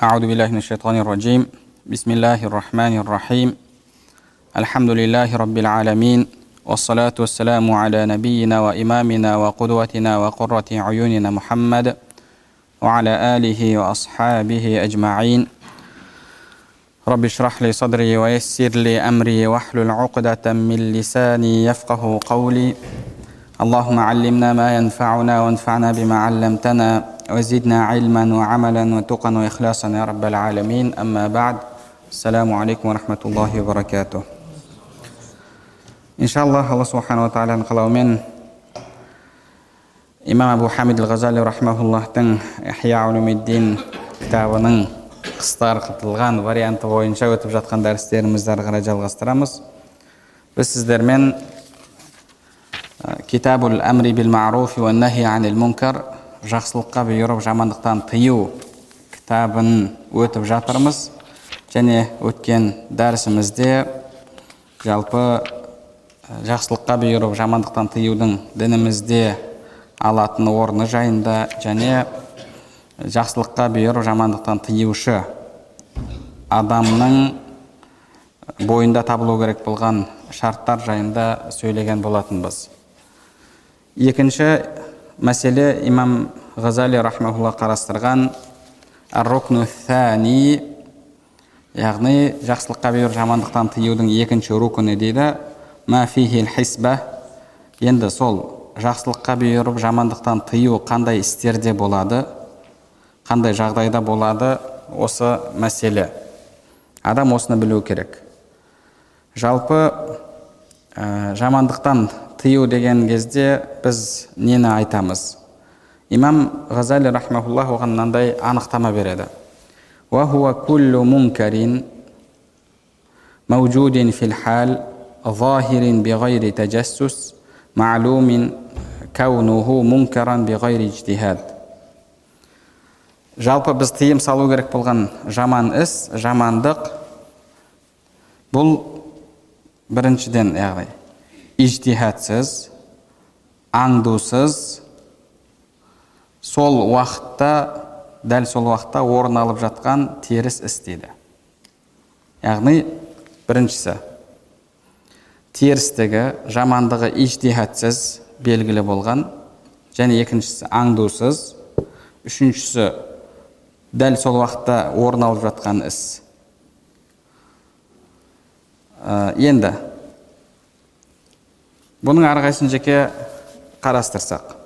أعوذ بالله من الشيطان الرجيم. بسم الله الرحمن الرحيم. الحمد لله رب العالمين والصلاة والسلام على نبينا وإمامنا وقدوتنا وقرة عيوننا محمد وعلى آله وأصحابه أجمعين. رب اشرح لي صدري ويسر لي أمري واحلل عقدة من لساني يفقه قولي. اللهم علمنا ما ينفعنا وانفعنا بما علمتنا. وزدنا علما وعملا وتقا وإخلاصا يا رب العالمين أما بعد السلام عليكم ورحمة الله وبركاته иншаллах алла субханала тағаланың қалауымен имам абу хамид ал ғазали рахмауллахтың ихя улумиддин кітабының қысқартылған варианты бойынша өтіп жатқан дәрістерімізді ары қарай жалғастырамыз біз сіздермен китабул әмри бил маруфи уа нахи анил мункар Жақсылыққа бұйырып жамандықтан тыю кітабын өтіп жатырмыз. Және өткен дәрісімізде жалпы жақсылыққа бұйырып жамандықтан тыюдың дінімізде алатын орны жайында және жақсылыққа бұйырып жамандықтан тыюшы адамның бойында табылу керек болған шарттар жайында сөйлеген болатынбыз. Екінші мәселе имам ғазали рахмаулла қарастырған рукну thani яғни жақсылыққа бұйырып жамандықтан тыюдың екінші рукіні дейді. Мафихил хисба енді сол жақсылыққа бұйырып жамандықтан тыю қандай істерде болады қандай жағдайда болады осы мәселе. Адам осыны білу керек. Жалпы ә, жамандықтан тыю деген кезде біз нені айтамыз имам ғазали рахмауллах оған мынандай анықтама береді وهو كل منكر موجود في الحال ظاهر بغير تجسس معلوم كونه منكرا بغير اجتهاد жалпы біз тыйым салу керек болған жаман іс жамандық бұл біріншіден яғни ижтихадсыз аңдусыз сол уақытта дәл сол уақытта орын алып жатқан теріс іс дейді. Яғни біріншісі терістігі жамандығы ижтихадсыз белгілі болған. Және екіншісі аңдусыз. Үшіншісі дәл сол уақытта орын алып жатқан іс. Ә, енді бұның әрқайсысын жеке қарастырсақ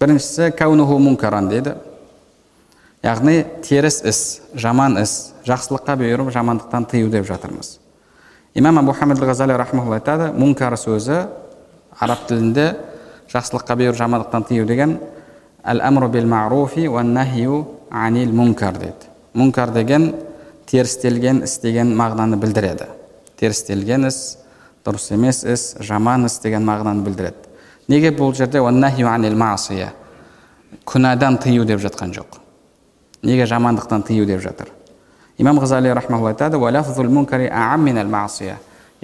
біріншісі кәунуху мункаран дейді яғни теріс іс жаман іс жақсылыққа бұйырып жамандықтан тыю деп жатырмыз имам абу ғазали айтады мункар сөзі араб тілінде жақсылыққа бұйырып жамандықтан тыю деген әл әмру бил маруфи нахию анил мункар дейді мункар деген терістелген іс деген мағынаны білдіреді терістелген іс дұрыс емес іс жаман іс деген мағынаны білдіреді. Неге бұл жерде күнәдан тыю деп жатқан жоқ? Неге жамандықтан тыю деп жатыр? Имам ғазали айтады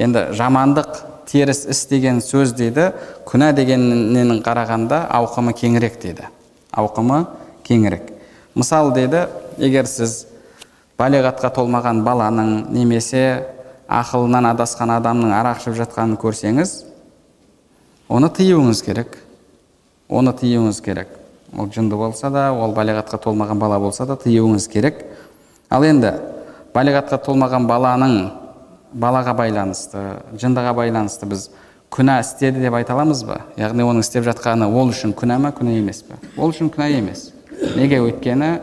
енді жамандық теріс іс деген сөз дейді күнә дегеннен қарағанда ауқымы кеңірек дейді. Ауқымы кеңірек. Мысал дейді егер сіз балиғатқа толмаған баланың немесе ақылынан адасқан адамның арақ ішіп жатқанын көрсеңіз оны тыюыңыз керек. Оны тыюыңыз керек. Ол жынды болса да ол балиғатқа толмаған бала болса да тыюыңыз керек. Ал енді балиғатқа толмаған баланың балаға байланысты жындыға байланысты біз күнә істеді деп айта аламыз ба? Яғни оның істеп жатқаны ол үшін күнә ма күнә емес пе? Ол үшін күнә емес. Неге? Өйткені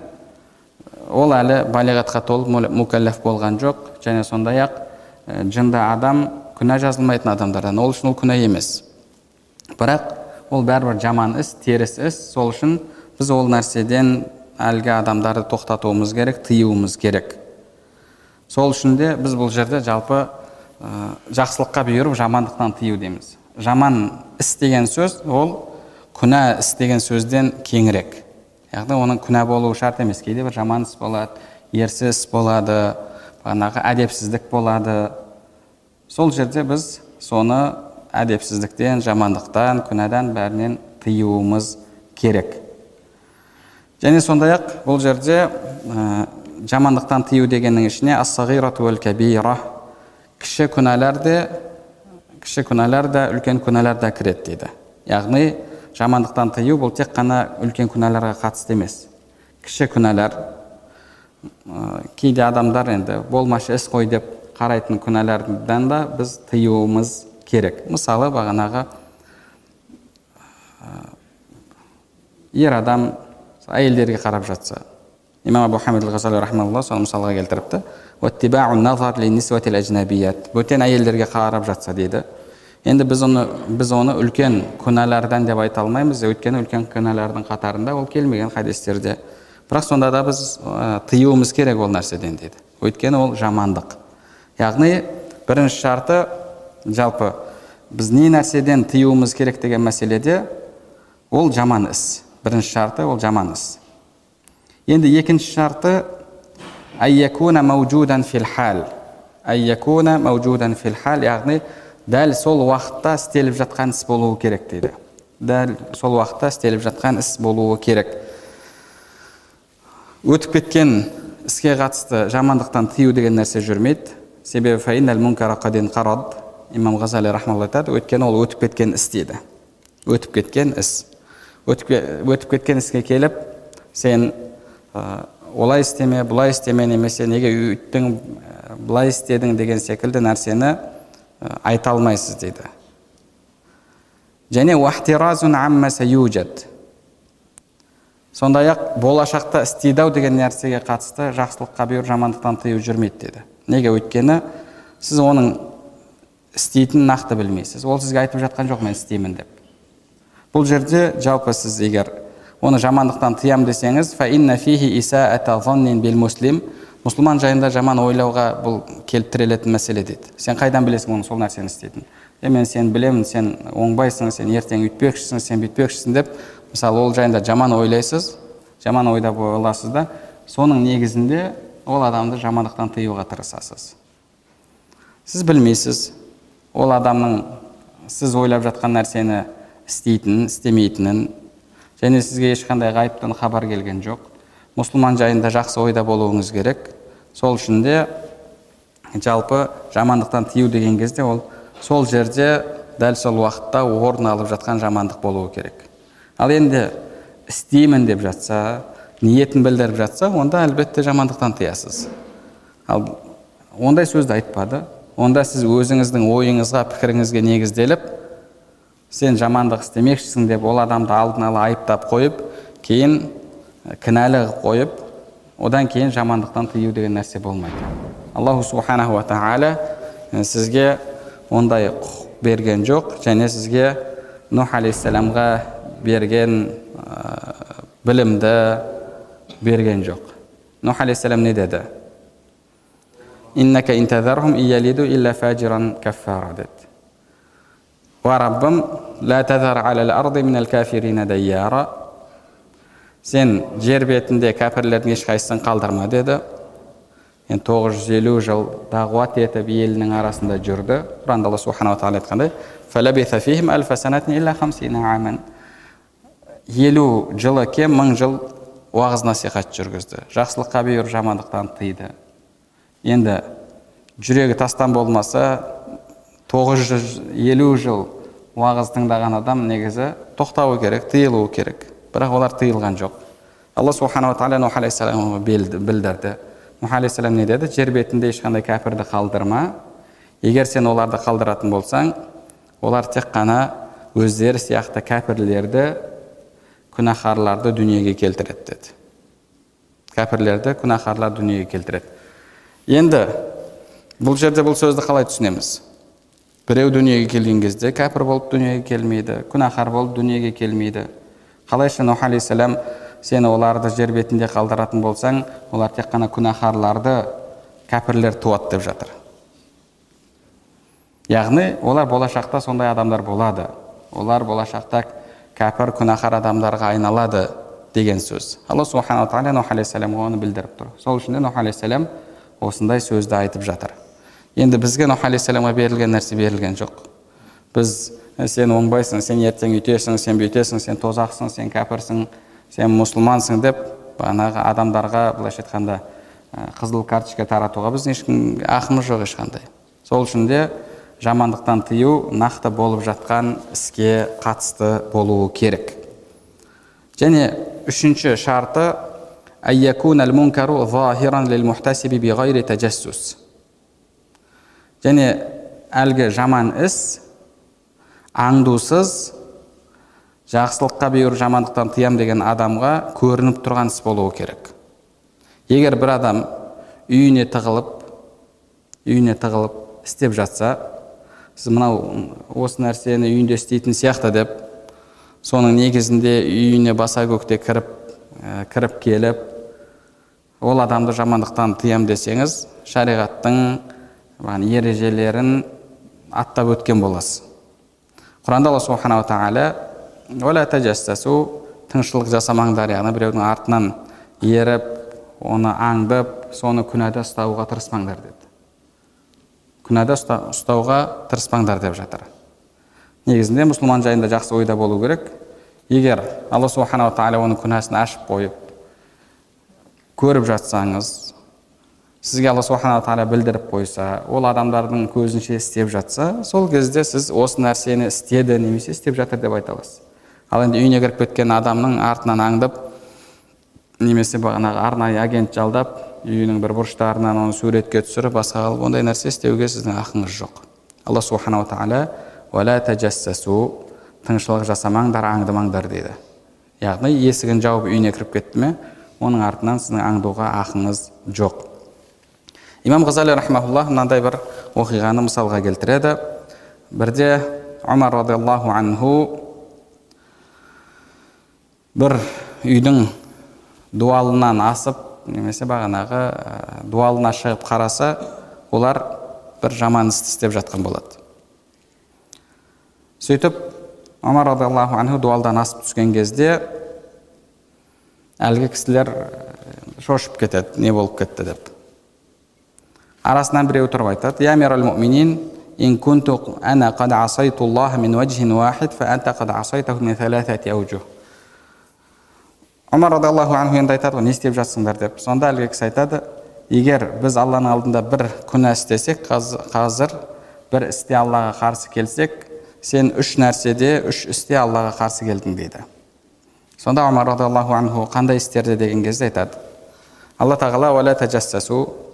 ол әлі балиғатқа толып мукәлләф болған жоқ. Және сондай ақ жынды адам күнә жазылмайтын адамдардан. Ол үшін ол күнә емес. Бірақ ол бәрібір жаман іс теріс іс. Сол үшін біз ол нәрседен әлгі адамдарды тоқтатуымыз керек тыюымыз керек. Сол үшін де біз бұл жерде жалпы ә, жақсылыққа бұйырып жамандықтан тыю дейміз. Жаман іс деген сөз ол күнә іс деген сөзден кеңірек. Яғни оның күнә болуы шарт емес. Кейде бір жаман іс болады ерсі іс болады бағанағы әдепсіздік болады сол жерде біз соны әдепсіздіктен жамандықтан күнәдан бәрінен тыюымыз керек және сондай ақ бұл жерде ә, жамандықтан тыю дегеннің ішіне кабира кіші күнәлар де кіші күнәлар да үлкен күнәлар да кіреді дейді яғни жамандықтан тыю бұл тек қана үлкен күнәларға қатысты емес кіші күнәлар кейде адамдар енді болмашы іс қой деп қарайтын күнәлардан да біз тыюымыз керек. Мысалы бағанағы ер адам әйелдерге қарап жатса имам абу хамид соны мысалға келтіріпті. Бөтен әйелдерге қарап жатса дейді. Енді біз оны біз оны үлкен күнәлардан деп айта алмаймыз. Өйткені үлкен күнәлардың қатарында ол келмеген хадистерде. Бірақ сонда да біз ә, тыюымыз керек ол нәрседен дейді. Өйткені ол жамандық. Яғни бірінші шарты жалпы біз не нәрседен тыюымыз керек деген мәселеде ол жаман іс. Бірінші шарты ол жаман іс. Енді екінші шарты яғни дәл сол уақытта істеліп жатқан іс болуы керек дейді. Дәл сол уақытта істеліп жатқан іс болуы керек. Өтіп кеткен іске қатысты жамандықтан тыю деген нәрсе жүрмейді. Себебі имам ғазали рахмалла айтады. Өйткені ол өтіп кеткен іс дейді. Өтіп кеткен іс. Өтіп, өтіп кеткен іске келіп сен ә, олай істеме бұлай істеме немесе неге үйттің былай істедің деген секілді нәрсені ә, айта алмайсыз дейді. Және сондай ақ болашақта істейді ау деген нәрсеге қатысты жақсылыққа бұйыр жамандықтан тыю жүрмейді деді. Неге? Өйткені сіз оның істейтінін нақты білмейсіз. Ол сізге айтып жатқан жоқ мен істеймін деп. Бұл жерде жалпы сіз егер оны жамандықтан тыям десеңіз мұсылман жайында жаман ойлауға бұл келіп тірелетін мәселе дейді сен қайдан білесің оның сол нәрсені істейтінін? Е мен сені білемін сен оңбайсың сен ертең үйтпекшісің сен бүйтпекшісің деп мысалы ол жайында жаман ойлайсыз жаман ойда боласыз да соның негізінде ол адамды жамандықтан тыюға тырысасыз. Сіз білмейсіз ол адамның сіз ойлап жатқан нәрсені істейтінін істемейтінін және сізге ешқандай ғайыптан хабар келген жоқ. Мұсылман жайында жақсы ойда болуыңыз керек. Сол үшін де жалпы жамандықтан тыю деген кезде ол сол жерде дәл сол уақытта орын алып жатқан жамандық болуы керек. Ал енді істеймін деп жатса ниетін білдіріп жатса онда әлбетте жамандықтан тыясыз. Ал ондай сөзді айтпады. Онда сіз өзіңіздің ойыңызға пікіріңізге негізделіп сен жамандық істемекшісің деп ол адамды алдын ала айыптап қойып кейін кінәлі қылып қойып одан кейін жамандықтан тыю деген нәрсе болмайды. Аллаху субханаху тағала сізге ондай құқық берген жоқ және сізге нух алейхисаламға берген ә, білімді берген жоқ нух алейхисалам не деді иннака уа раббым ла алал сен жер бетінде кәпірлердің ешқайсысын қалдырма деді енді тоғыз жүз елу жыл дағуат етіп елінің арасында жүрді құранда алла субханала тағала айтқандай елу жылы кем мың жыл уағыз насихат жүргізді. Жақсылыққа бұйырып жамандықтан тыйды. Енді жүрегі тастан болмаса 950 жыл уағыз тыңдаған адам негізі тоқтауы керек тыйылуы керек. Бірақ олар тыйылған жоқ. Алла субханала тағала нух алейхисаламға білдірді. Нух алейхисалам не деді? Жер бетінде ешқандай кәпірді қалдырма. Егер сен оларды қалдыратын болсаң олар тек қана өздері сияқты кәпірлерді күнәһарларды дүниеге келтіреді деді кәпірлерді күнәһарлар дүниеге келтіреді енді бұл жерде бұл сөзді қалай түсінеміз біреу дүниеге келген кезде кәпір болып дүниеге келмейді күнәһар болып дүниеге келмейді қалайша нұх алейхисалам сен оларды жер бетінде қалдыратын болсаң олар тек қана күнәһарларды кәпірлер туады деп жатыр яғни олар болашақта сондай адамдар болады олар болашақта кәпір күнәһар адамдарға айналады деген сөз алла субханала тағала нұх алейхисаламға оны білдіріп тұр сол үшін де нұх алейхисалам осындай сөзді айтып жатыр енді бізге нұх алейхисаламға берілген нәрсе берілген жоқ біз сен оңбайсың сен ертең үйтесің сен бүйтесің сен тозақсың сен кәпірсің сен мұсылмансың деп бағанағы адамдарға былайша айтқанда қызыл карточка таратуға біздің ешкім ақымыз жоқ ешқандай сол үшін де жамандықтан тыю нақты болып жатқан іске қатысты болуы керек. Және үшінші шарты және әлгі жаман іс аңдусыз жақсылыққа бұйыр жамандықтан тыям деген адамға көрініп тұрған іс болуы керек. Егер бір адам үйіне тығылып үйіне тығылып істеп жатса сіз мынау осы нәрсені үйінде істейтін сияқты деп соның негізінде үйіне баса көкте кіріп ә, кіріп келіп ол адамды жамандықтан тыям десеңіз шариғаттың ережелерін аттап өткен боласыз. Құранда алла субханала тағала тыңшылық жасамаңдар яғни біреудің артынан еріп оны аңдып соны күнәда ұстауға тырыспаңдар деді күнәда ұстауға тырыспаңдар деп жатыр. Негізінде мұсылман жайында жақсы ойда болу керек. Егер алла субханала тағала оның күнәсін ашып қойып көріп жатсаңыз сізге алла субханала тағала білдіріп қойса ол адамдардың көзінше істеп жатса сол кезде сіз осы нәрсені істеді немесе істеп жатыр деп айта аласыз. Ал енді үйіне кіріп кеткен адамның артынан аңдып немесе бағанағы арнайы агент жалдап үйінің бір бұрыштарынан оны суретке түсіріп басқа қылып ондай нәрсе істеуге сіздің ақыңыз жоқ алла субханала тағала тыңшылық жасамаңдар аңдымаңдар дейді. Яғни есігін жауып үйіне кіріп кетті ме оның артынан сіздің аңдуға ақыңыз жоқ. Имам ғазали рахмаулла мынандай бір оқиғаны мысалға келтіреді. Бірде омар радиаллаху анху бір үйдің дуалынан асып немесе бағанағы дуалына шығып қараса олар бір жаман істі істеп жатқан болады. Сөйтіп омар радиаллаху анху дуалдан асып түскен кезде әлгі кісілер шошып кетеді не болып кетті деп. Арасынан біреу тұрып айтады я амир муминин ин кунту ана қад асайту аллах мин ваджхин вахид фа анта қад асайтаху мин талатати аужух омар радиаллаху анху енді айтады ғой не істеп жатсыңдар деп сонда әлгі кісі айтады егер біз алланың алдында бір күнә істесек қазір бір істе аллаға қарсы келсек сен үш нәрседе үш істе аллаға қарсы келдің дейді сонда омар радиаллаху анху қандай істерді деген кезде айтады алла тағала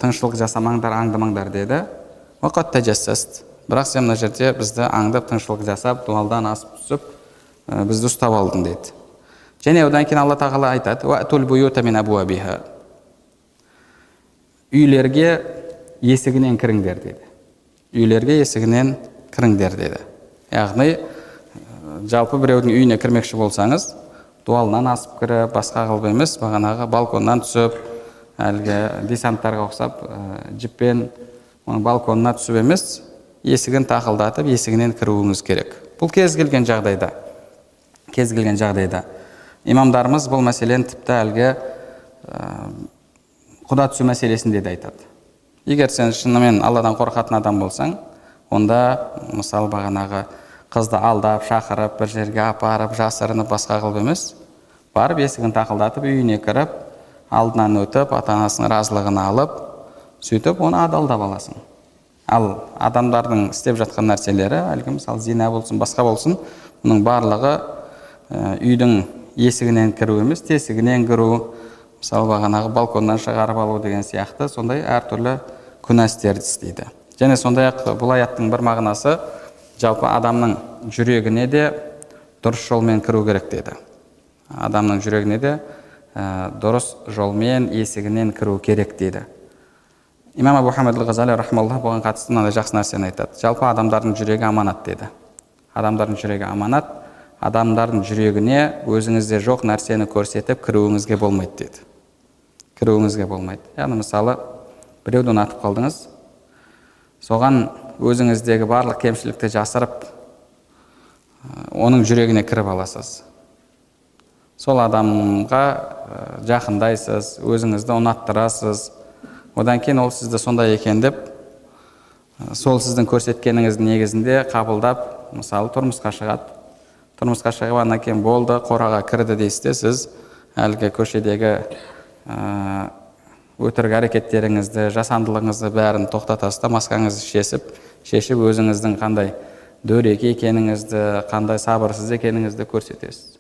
тыңшылық жасамаңдар аңдымаңдар деді уақат тәжассаст бірақ сен мына жерде бізді аңдып тыңшылық жасап дуалдан асып түсіп бізді ұстап алдың дейді және одан кейін алла тағала айтады үйлерге есігінен кіріңдер деді. Үйлерге есігінен кіріңдер деді. Яғни жалпы біреудің үйіне кірмекші болсаңыз дуалынан асып кіріп басқа қылып емес бағанағы балконнан түсіп әлгі десанттарға ұқсап ә, жіппен оның балконына түсіп емес есігін тақылдатып есігінен кіруіңіз керек. Бұл кез келген жағдайда кез келген жағдайда имамдарымыз бұл мәселені тіпті әлгі ә, құда түсу мәселесінде де айтады. Егер сен шынымен алладан қорқатын адам болсаң онда мысалы бағанағы қызды алдап шақырып бір жерге апарып жасырынып басқа қылып емес барып есігін тақылдатып үйіне кіріп алдынан өтіп ата анасының разылығын алып сөйтіп оны адалдап аласың. Ал адамдардың істеп жатқан нәрселері әлгі мысалы зина болсын басқа болсын бұның барлығы үйдің есігінен кіру емес тесігінен кіру мысалы бағанағы балконнан шығарып алу деген сияқты сондай әртүрлі күнә істерді істейді. Және сондай ақ бұл аяттың бір мағынасы жалпы адамның жүрегіне де дұрыс жолмен кіру керек деді адамның жүрегіне де ә, дұрыс жолмен есігінен кіру керек дейді. Имам абу ғазали рахмалла бұған қатысты мынандай жақсы нәрсені айтады. Жалпы адамдардың жүрегі аманат деді адамдардың жүрегі аманат адамдардың жүрегіне өзіңізде жоқ нәрсені көрсетіп кіруіңізге болмайды деді. Кіруіңізге болмайды. Яғни мысалы біреуді ұнатып қалдыңыз. Соған өзіңіздегі барлық кемшілікті жасырып оның жүрегіне кіріп аласыз. Сол адамға жақындайсыз өзіңізді ұнаттырасыз. Одан кейін ол сізді сондай екен деп сол сіздің көрсеткеніңіздің негізінде қабылдап мысалы тұрмысқа шығады. Тұрмысқа шығып кейін болды қораға кірді дейсіз де сіз әлгі көшедегі өтірік әрекеттеріңізді жасандылығыңызды бәрін тоқтатасыз да маскаңызды шешіп шешіп өзіңіздің қандай дөрекі екеніңізді қандай сабырсыз екеніңізді көрсетесіз.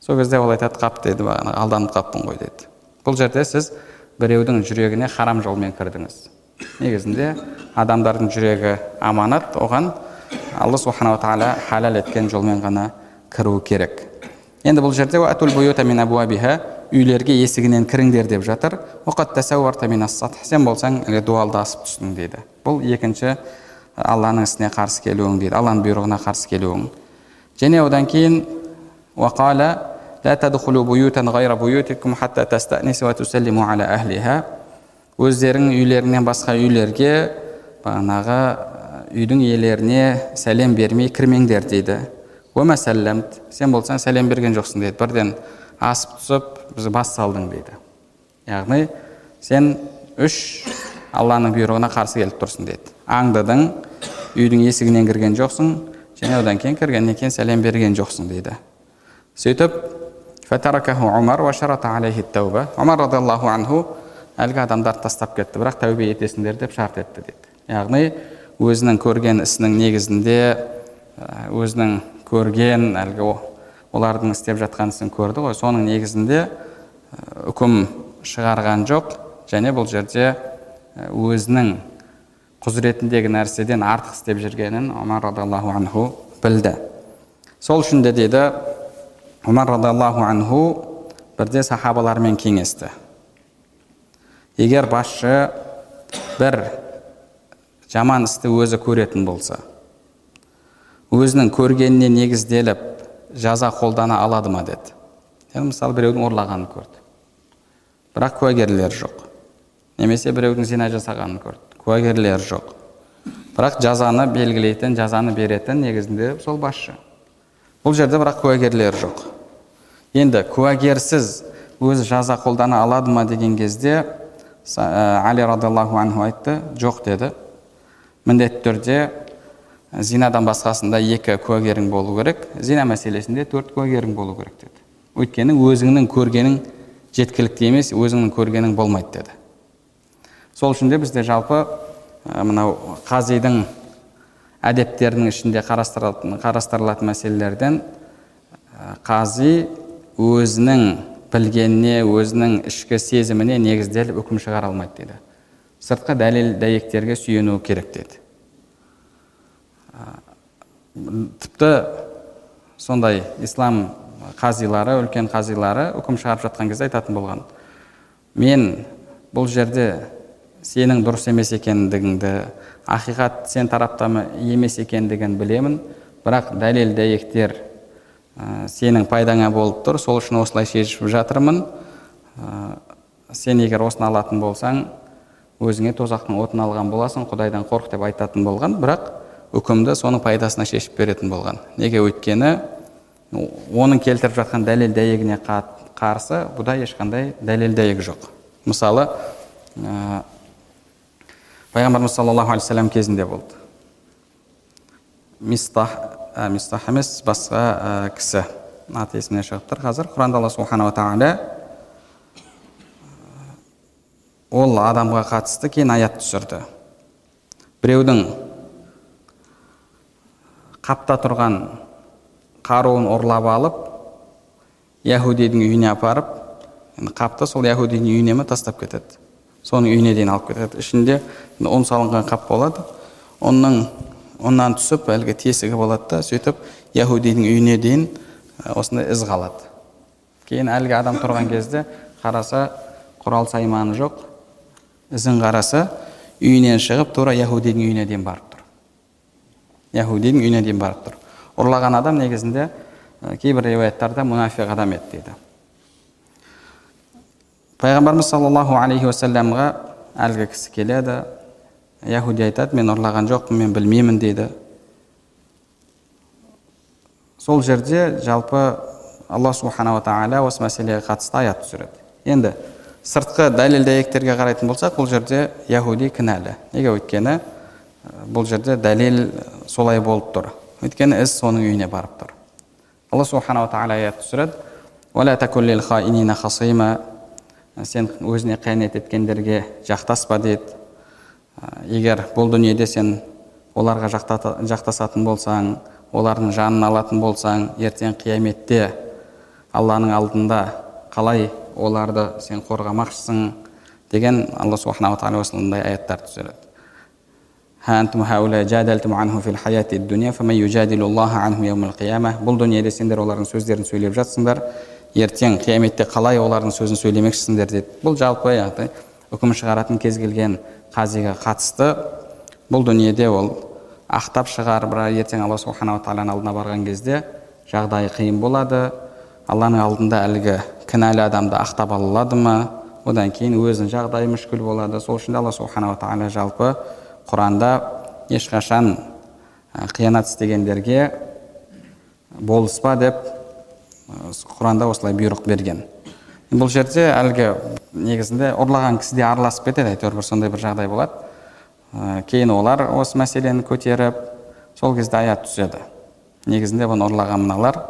Сол кезде ол айтады қап деді бағана алданып қалыппын ғой деді. Бұл жерде сіз біреудің жүрегіне харам жолмен кірдіңіз. Негізінде адамдардың жүрегі аманат оған алла субханала тағала халал еткен жолмен ғана кіру керек. Енді бұл жерде үйлерге есігінен кіріңдер деп жатыр. Сен болсаң дуалды асып түстің дейді. Бұл екінші алланың ісіне қарсы келуің дейді. Алланың бұйрығына қарсы келуің және одан кейін өздерің үйлерінен басқа үйлерге бағанағы үйдің иелеріне сәлем бермей кірмеңдер дейді. Сен болсаң сәлем берген жоқсың дейді. Бірден асып түсіп біз бас салдың дейді. Яғни сен үш алланың бұйрығына қарсы келіп тұрсың дейді. Аңдыдың үйдің есігінен кірген жоқсың және одан кейін кіргеннен кейін сәлем берген жоқсың дейді. Сөйтіп омар әлгі адамдарды тастап кетті. Бірақ тәубе етесіңдер деп шарт етті дейді. Яғни өзінің көрген ісінің негізінде өзінің көрген әлгі олардың істеп жатқан ісін көрді ғой. Соның негізінде үкім шығарған жоқ және бұл жерде өзінің құзыретіндегі нәрседен артық істеп жүргенін омар радиаллаху анху білді. Сол үшін де дейді омар радиаллаху анху бірде сахабалармен кеңесті. Егер басшы бір жаман істі өзі көретін болса өзінің көргеніне негізделіп жаза қолдана алады ма деді. Яғни мысалы біреудің ұрлағанын көрді. Бірақ куәгерлер жоқ. Немесе біреудің зина жасағанын көрді. Куәгерлер жоқ. Бірақ жазаны белгілейтін жазаны беретін негізінде сол басшы. Бұл жерде бірақ куәгерлер жоқ. Енді куәгерсіз өзі жаза қолдана алады ма деген кезде али радиаллаху анху айтты жоқ деді. Міндетті түрде зинадан басқасында екі куәгерің болу керек зина мәселесінде төрт куәгерің болу керек деді. Өйткені өзіңнің көргенің жеткілікті емес өзіңнің көргенің болмайды деді. Сол үшін де бізде жалпы мынау қазидың әдептерінің ішінде қарастырылатын, қарастырылатын мәселелерден қази өзінің білгеніне өзінің ішкі сезіміне негізделіп үкім шығара алмайды дейді сыртқы дәлел дәйектерге сүйену керек деді. Тіпті сондай ислам қазилары үлкен қазилары үкім шығарып жатқан кезде айтатын болған мен бұл жерде сенің дұрыс емес екендігіңді ақиқат сен тарапта емес екендігін білемін бірақ дәлел дәйектер ә, сенің пайдаңа болып тұр сол үшін осылай шешіп жатырмын. Ә, сен егер осыны алатын болсаң өзіңе тозақтың отын алған боласың құдайдан қорқ деп айтатын болған бірақ үкімді соның пайдасына шешіп беретін болған. Неге? Өйткені оның келтіріп жатқан дәлел дәйегіне қарсы бұда ешқандай дәлел дәйек жоқ. Мысалы ә, пайғамбарымыз саллаллаху алейхи вассалам кезінде болды. Мистах мистах емес басқа кісі аты есімнен шығып тұр. Қазір құранда алла субханала тағала ол адамға қатысты кейін аят түсірді. Біреудің қапта тұрған қаруын ұрлап алып яхудидің үйіне апарып қапты сол яхудидің үйіне ме тастап кетеді. Соның үйіне дейін алып кетеді. Ішінде ұн салынған қап болады. Ұнның онан түсіп әлгі тесігі болады да сөйтіп яхудидің үйіне дейін осындай із қалады. Кейін әлгі адам тұрған кезде қараса құрал сайманы жоқ. Ізін қараса үйінен шығып тура яхудидің үйіне дейін барып тұр яхудидің үйіне дейін барып тұр ұрлаған адам негізінде кейбір риуаяттарда мұнафиқ адам еді дейді пайғамбарымыз саллаллаху алейхи уассаламға әлгі кісі келеді яхуди айтады мен ұрлаған жоқпын мен білмеймін дейді сол жерде жалпы алла субханала тағала осы мәселеге қатысты аят түсіреді енді сыртқы дәлел дәйектерге қарайтын болсақ бұл жерде яхуди кінәлі. Неге өйткені бұл жерде дәлел солай болып тұр. Өйткені іс соның үйіне барып тұр. Алла субханала тағала аят түсіреді сен өзіне қиянат еткендерге жақтаспа деді егер бұл дүниеде сен оларға жақтасатын болсаң олардың жанын алатын болсаң ертең қияметте алланың алдында қалай оларды сен қорғамақшысың деген алла субханала тағала осындай аяттар түсіреді. Бұл дүниеде сендер олардың сөздерін сөйлеп жатсыңдар. Ертең қияметте қалай олардың сөзін сөйлемекшісіңдер деді бұл жалпы яғни үкім шығаратын кез келген қазиға қатысты. Бұл дүниеде ол ақтап шығар бірақ ертең алла субханала тағаланың алдына барған кезде жағдайы қиын болады. Алланың алдында әлгі кінәлі адамды ақтап ала алады ма? Одан кейін өзінің жағдайы мүшкіл болады. Сол үшін де алла субханала тағала жалпы құранда ешқашан қиянат істегендерге болыспа деп құранда осылай бұйрық берген. Бұл жерде әлгі негізінде ұрлаған кісі де араласып кетеді. Әйтеуір бір сондай бір жағдай болады. Кейін олар осы мәселені көтеріп сол кезде аят түседі. Негізінде бұны ұрлаған мыналар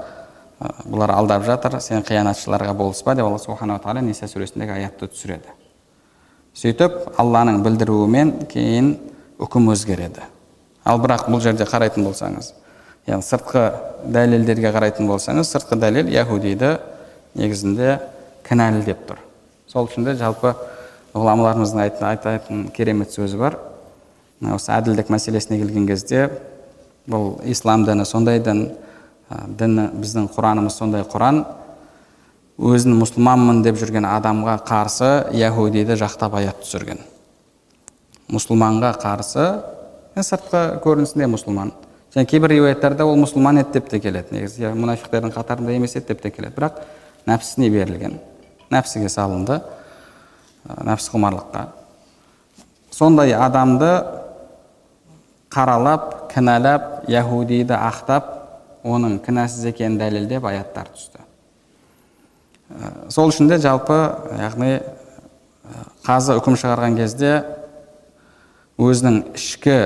бұлар алдап жатыр. Сен қиянатшыларға болыспа деп алла субханала тағала ниса сүресіндегі аятты түсіреді. Сөйтіп алланың білдіруімен кейін үкім өзгереді. Ал бірақ бұл жерде қарайтын болсаңыз яғни сыртқы дәлелдерге қарайтын болсаңыз сыртқы дәлел яхудиді негізінде кінәлі деп тұр. Сол үшін де жалпы ғұламаларымыздың айтатын керемет сөзі бар. Осы әділдік мәселесіне келген кезде бұл ислам діні сондай дін діні біздің құранымыз сондай құран. Өзін мұсылманмын деп жүрген адамға қарсы яхудиді жақтап аят түсірген. Мұсылманға қарсы сыртқы көрінісінде мұсылман. Және кейбір риуаяттарда ол мұсылман еді деп те келеді. Негізі мұнафиқтердің қатарында емес еді деп те келеді. Бірақ нәпсісіне берілген нәпсіге салынды нәпсі құмарлыққа. Сондай адамды қаралап кінәлап яхудиді ақтап оның кінәсіз екенін дәлелдеп аяттар түсті. Сол үшін де жалпы яғни қазы үкім шығарған кезде өзінің ішкі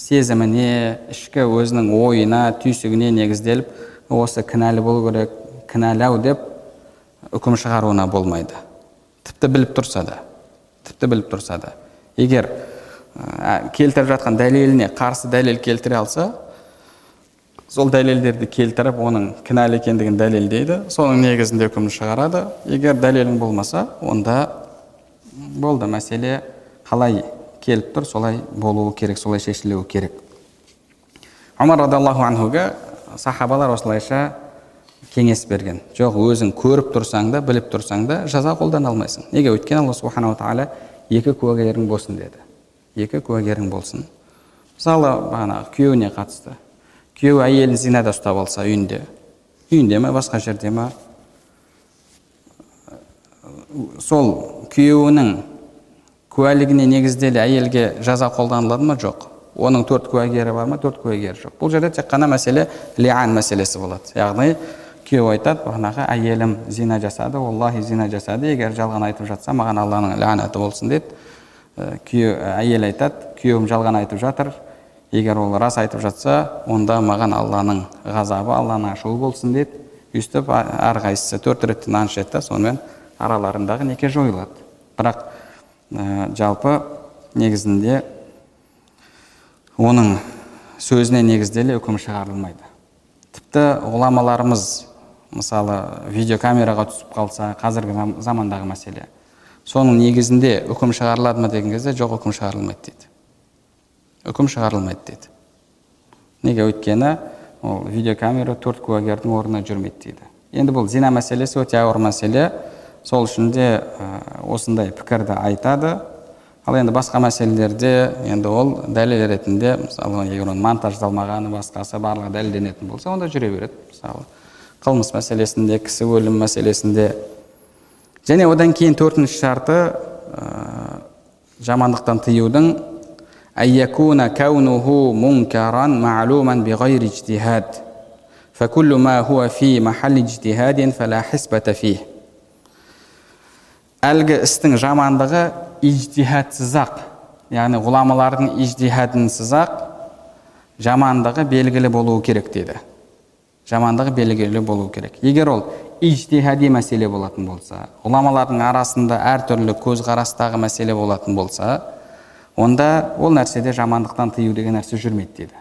сезіміне ішкі өзінің ойына түйсігіне негізделіп осы кінәлі болу керек кінәлау деп үкім шығаруына болмайды. Тіпті біліп тұрса да тіпті біліп тұрса да. Егер келтіріп жатқан дәлеліне қарсы дәлел келтіре алса сол дәлелдерді келтіріп оның кінәлі екендігін дәлелдейді. Соның негізінде үкім шығарады. Егер дәлелің болмаса онда болды мәселе қалай келіп тұр солай болуы керек солай шешілуі керек. Омар радиаллаху анхуға сахабалар осылайша кеңес берген. Жоқ өзің көріп тұрсаң да біліп тұрсаң да жаза қолдана алмайсың. Неге? Өйткені алла субханала тағала екі куәгерің болсын деді. Екі куәгерің болсын. Мысалы бағанағы күйеуіне қатысты. Күйеуі әйелін зинада ұстап алса үйінде. Үйінде ма басқа жерде ма сол күйеуінің куәлігіне негізделе әйелге жаза қолданылады ма? Жоқ. Оның төрт куәгері бар ма? Төрт куәгері жоқ. Бұл жерде тек қана мәселе лиан мәселесі болады. Яғни күйеу айтады бағанағы әйелім зина жасады оллахи зина жасады егер жалған айтып жатса маған алланың ләнаты болсын дейді. Күйеу әйел айтады күйеуім жалған айтып жатыр егер ол рас айтып жатса онда маған алланың ғазабы алланың ашуы болсын дейді. Өйстіп әрқайсысы төрт рет нан ішеді да сонымен араларындағы неке жойылады. Бірақ ә, жалпы негізінде оның сөзіне негізделе үкім шығарылмайды. Тіпті ғұламаларымыз мысалы видеокамераға түсіп қалса қазіргі замандағы мәселе соның негізінде үкім шығарылады ма деген кезде жоқ үкім шығарылмайды дейді. Үкім шығарылмайды дейді неге өйткені ол видеокамера төрт куәгердің орнына жүрмейді дейді енді бұл зина мәселесі өте ауыр мәселе сол үшін де осындай пікірді айтады ал енді басқа мәселелерде енді ол дәлел ретінде мысалы егер оның монтаждалмағаны басқасы барлығы дәлелденетін болса онда жүре береді мысалы қылмыс мәселесінде кісі өлім мәселесінде және одан кейін төртінші шарты ә, жамандықтан тыюдың أن يكون كونه منكرا معلوما بغير اجتهاد فكل ما هو في محل اجتهاد فلا حسبة فيه әлгі істің жамандығы ижтихадсыз ақ яғни ғұламалардың ижтихадынсыз ақ жамандығы белгілі болуы керек дейді жамандығы белгілі болуы керек егер ол ижтихади мәселе болатын болса ғұламалардың арасында әртүрлі көзқарастағы мәселе болатын болса онда ол нәрседе жамандықтан тыю деген нәрсе жүрмейді дейді.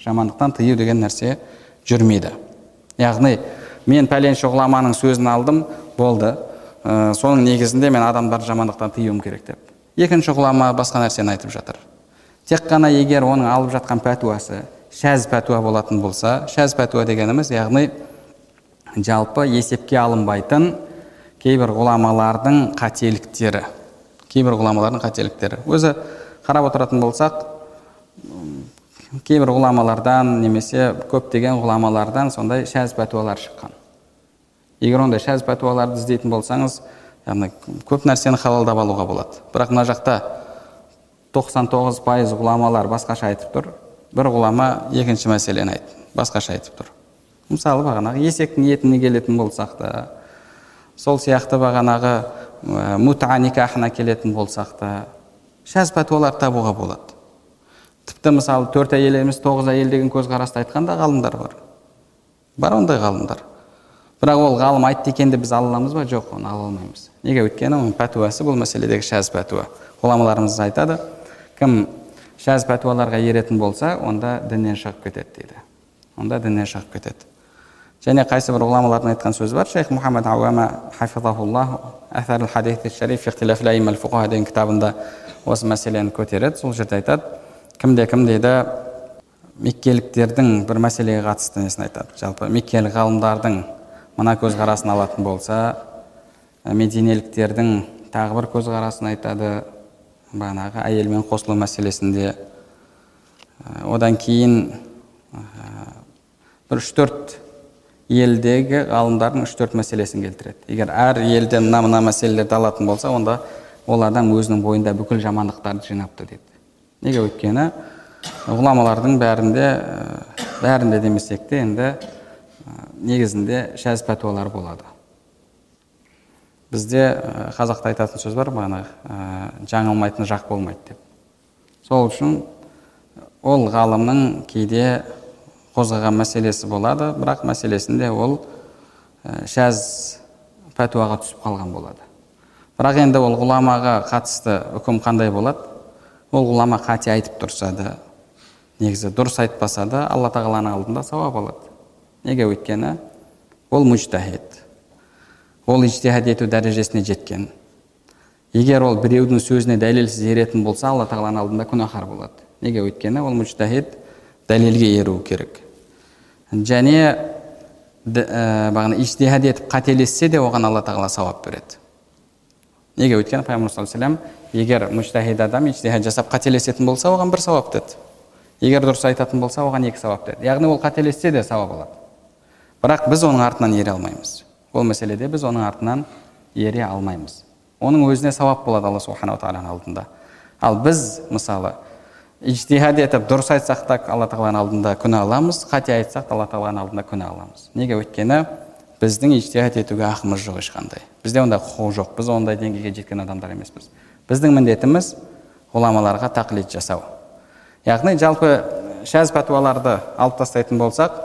Жамандықтан тыю деген нәрсе жүрмейді. Яғни мен пәленше ғұламаның сөзін алдым болды. Ә, соның негізінде мен адамдарды жамандықтан тыюым керек деп. Екінші ғұлама басқа нәрсені айтып жатыр. Тек қана егер оның алып жатқан пәтуасы шәз пәтуа болатын болса шәз пәтуа дегеніміз яғни жалпы есепке алынбайтын кейбір ғұламалардың қателіктері. Кейбір ғұламалардың қателіктері. Өзі қарап отыратын болсақ кейбір ғұламалардан немесе көптеген ғұламалардан сондай шәз пәтуалар шыққан. Егер ондай шәз пәтуаларды іздейтін болсаңыз яғни көп нәрсені халалдап алуға болады. Бірақ мына жақта 99 пайыз ғұламалар басқаша айтып тұр. бір ғұлама екінші мәселені айтты басқаша айтып тұр. Мысалы бағанағы есектің етіне келетін болсақ та сол сияқты бағанағы мұта никахына келетін болсақ та шәз пәтуаларды табуға болады. Тіпті мысалы төрт әйел емес тоғыз әйел деген көзқарасты айтқан да ғалымдар бар. Бар ондай ғалымдар. Бірақ ол ғалым айтты екен деп біз ала аламыз ба? Жоқ оны ала алмаймыз. Неге? Өйткені оның пәтуасы бұл мәселедегі шәз пәтуа. Ғұламаларымыз айтады кім шәз пәтуаларға еретін болса онда діннен шығып кетеді дейді. Онда діннен шығып кетеді. Және қайсы бір ғұламалардың айтқан сөзі бар? Шейх мұхаммад ауама хадис шариф деген кітабында осы мәселені көтереді. Сол жерде айтады кімде кім дейді меккеліктердің бір мәселеге қатысты несін айтады. Жалпы меккелік ғалымдардың мына көзқарасын алатын болса мединеліктердің тағы бір көзқарасын айтады. Бағанағы әйелмен қосылу мәселесінде одан кейін бір үш төрт елдегі ғалымдардың үш төрт мәселесін келтіреді. Егер әр елден мына мына мәселелерді алатын болса онда ол адам өзінің бойында бүкіл жамандықтарды жинапты деді. Неге өйткені ғұламалардың бәрінде бәрінде демесек те енді негізінде шәз пәтуалар болады. Бізде қазақта айтатын сөз бар бағанағы жаңылмайтын жақ болмайды деп. Сол үшін ол ғалымның кейде қозғаған мәселесі болады бірақ мәселесінде ол шәз пәтуаға түсіп қалған болады. Бірақ енді ол ғұламаға қатысты үкім қандай болады? ол ғұлама қате айтып тұрса да негізі дұрыс айтпаса да алла тағаланың алдында сауап алады. Неге өйткені? ол мужтахид ол ижтихад ету дәрежесіне жеткен. егер ол біреудің сөзіне дәлелсіз еретін болса алла тағаланың алдында күнәһар болады. Неге өйткені? ол мужтахид дәлелге еру керек. және ә, бағана ижтихад етіп қателессе де оған алла тағала сауап береді. Неге өйткені пайғамбар саллаллаху егер мужтахид адам ижтихад жасап қателесетін болса оған бір сауап деді. Егер дұрыс айтатын болса оған екі сауап деді. Яғни ол қателессе де сауап алады. Бірақ біз оның артынан ере алмаймыз. Ол мәселеде біз оның артынан ере алмаймыз. Оның өзіне сауап болады алла субханала тағаланың алдында. Ал біз мысалы ижтихад етіп дұрыс айтсақ та алла тағаланың алдында күнә аламыз қате айтсақ та алла тағаланың алдында күнә аламыз. Неге өйткені біздің ижтихад етуге ақымыз жоқ ешқандай. Бізде ондай құқық жоқ. Біз ондай деңгейге жеткен адамдар емеспіз. Біздің міндетіміз ғұламаларға тақлид жасау. Яғни жалпы шәз пәтуаларды алып тастайтын болсақ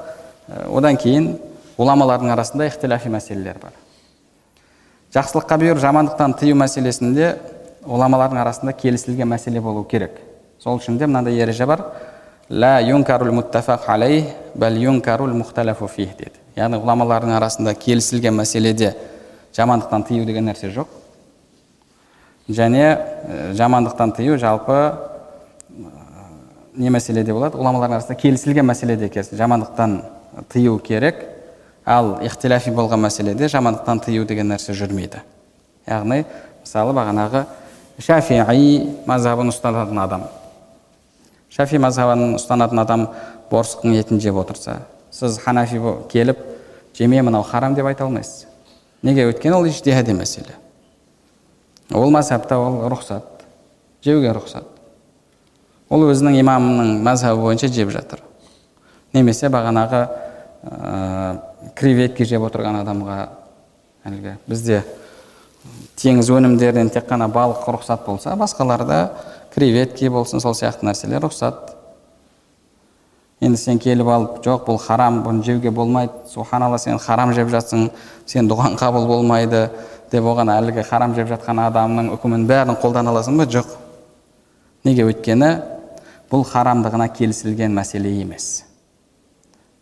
одан кейін ғұламалардың арасында ихтиляфи мәселелер бар. Жақсылыққа бұйыр жамандықтан тыю мәселесінде ғұламалардың арасында келісілген мәселе болу керек. Сол үшін де мынандай ереже бар. Юнкарул муттафақ юнкарул деді. Яғни ғұламалардың арасында келісілген мәселеде жамандықтан тыю деген нәрсе жоқ. Және жамандықтан тыю жалпы не мәселеде болады? Ғұламалардың арасында келісілген мәселеде жамандықтан тыю керек. Ал ихтиляфи болған мәселеде жамандықтан тыю деген нәрсе жүрмейді. Яғни мысалы бағанағы шафии мазхабын ұстанатын адам. Шафи мазхабын ұстанатын адам борсықтың етін жеп отырса сіз ханафи келіп жеме мынау харам деп айта алмайсыз. Неге? Өйткені ол ижтихади мәселе. Ол мазхабта ол рұқсат жеуге рұқсат. Ол өзінің имамының мазхабы бойынша жеп жатыр. Немесе бағанағы ә, креветки жеп отырған адамға әлгі бізде теңіз өнімдерінен тек қана балық рұқсат болса басқаларда креветки болсын сол сияқты нәрселер рұқсат. Енді сен келіп алып жоқ бұл харам бұны жеуге болмайды. Субханалла сен харам жеп жатсың сен дұғаң қабыл болмайды деп оған әлгі харам жеп жатқан адамның үкімін бәрін қолдана аласың ба? Жоқ. Неге? Өйткені бұл харамдығына келісілген мәселе емес.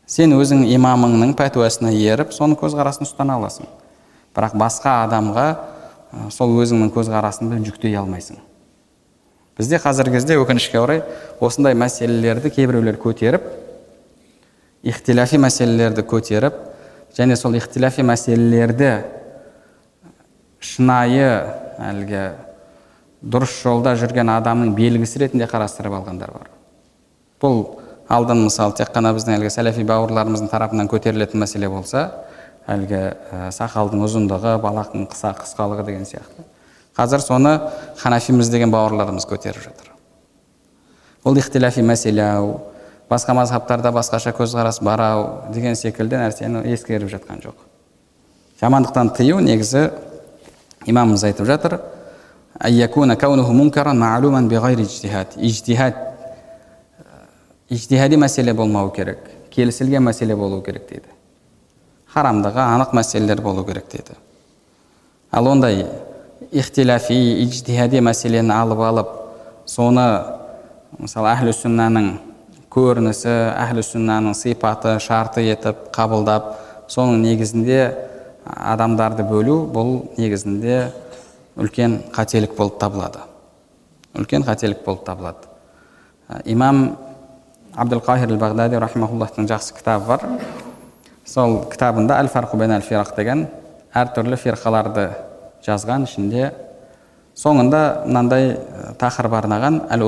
Сен өзің имамыңның пәтуасына еріп соның көзқарасын ұстана аласың. Бірақ басқа адамға сол өзіңнің көзқарасыңды жүктей алмайсың. Бізде қазіргі кезде өкінішке орай осындай мәселелерді кейбіреулер көтеріп ихтиляфи мәселелерді көтеріп және сол ихтиляфи мәселелерді шынайы әлгі дұрыс жолда жүрген адамның белгісі ретінде қарастырып алғандар бар. Бұл алдын мысалы тек қана біздің әлгі сәләфи бауырларымыздың тарапынан көтерілетін мәселе болса әлгі ә, сақалдың ұзындығы балақтың қыса қысқалығы деген сияқты. Қазір соны ханафиміз деген бауырларымыз көтеріп жатыр. Бұл ихтиляфи мәселе ау басқа мазхабтарда басқаша көзқарас бар ау деген секілді нәрсені ескеріп жатқан жоқ. Жамандықтан тыю негізі имамымыз айтып жатыр. Ижтихади мәселе болмау керек келісілген мәселе болу керек дейді. Харамдығы анық мәселелер болу керек дейді. Ал ондай ихтиляфи ижтихади мәселені алып алып соны мысалы әхлі сүннаның көрінісі әхлі сүннаның сипаты шарты етіп қабылдап соның негізінде адамдарды бөлу бұл негізінде үлкен қателік болып табылады. Үлкен қателік болып табылады. Имам абдулқахир бағдади рахимахуллахтың жақсы кітабы бар. Сол кітабында әл фарқу бен әл фирақ деген әртүрлі фирқаларды жазған ішінде соңында мынандай тақырып арнаған әл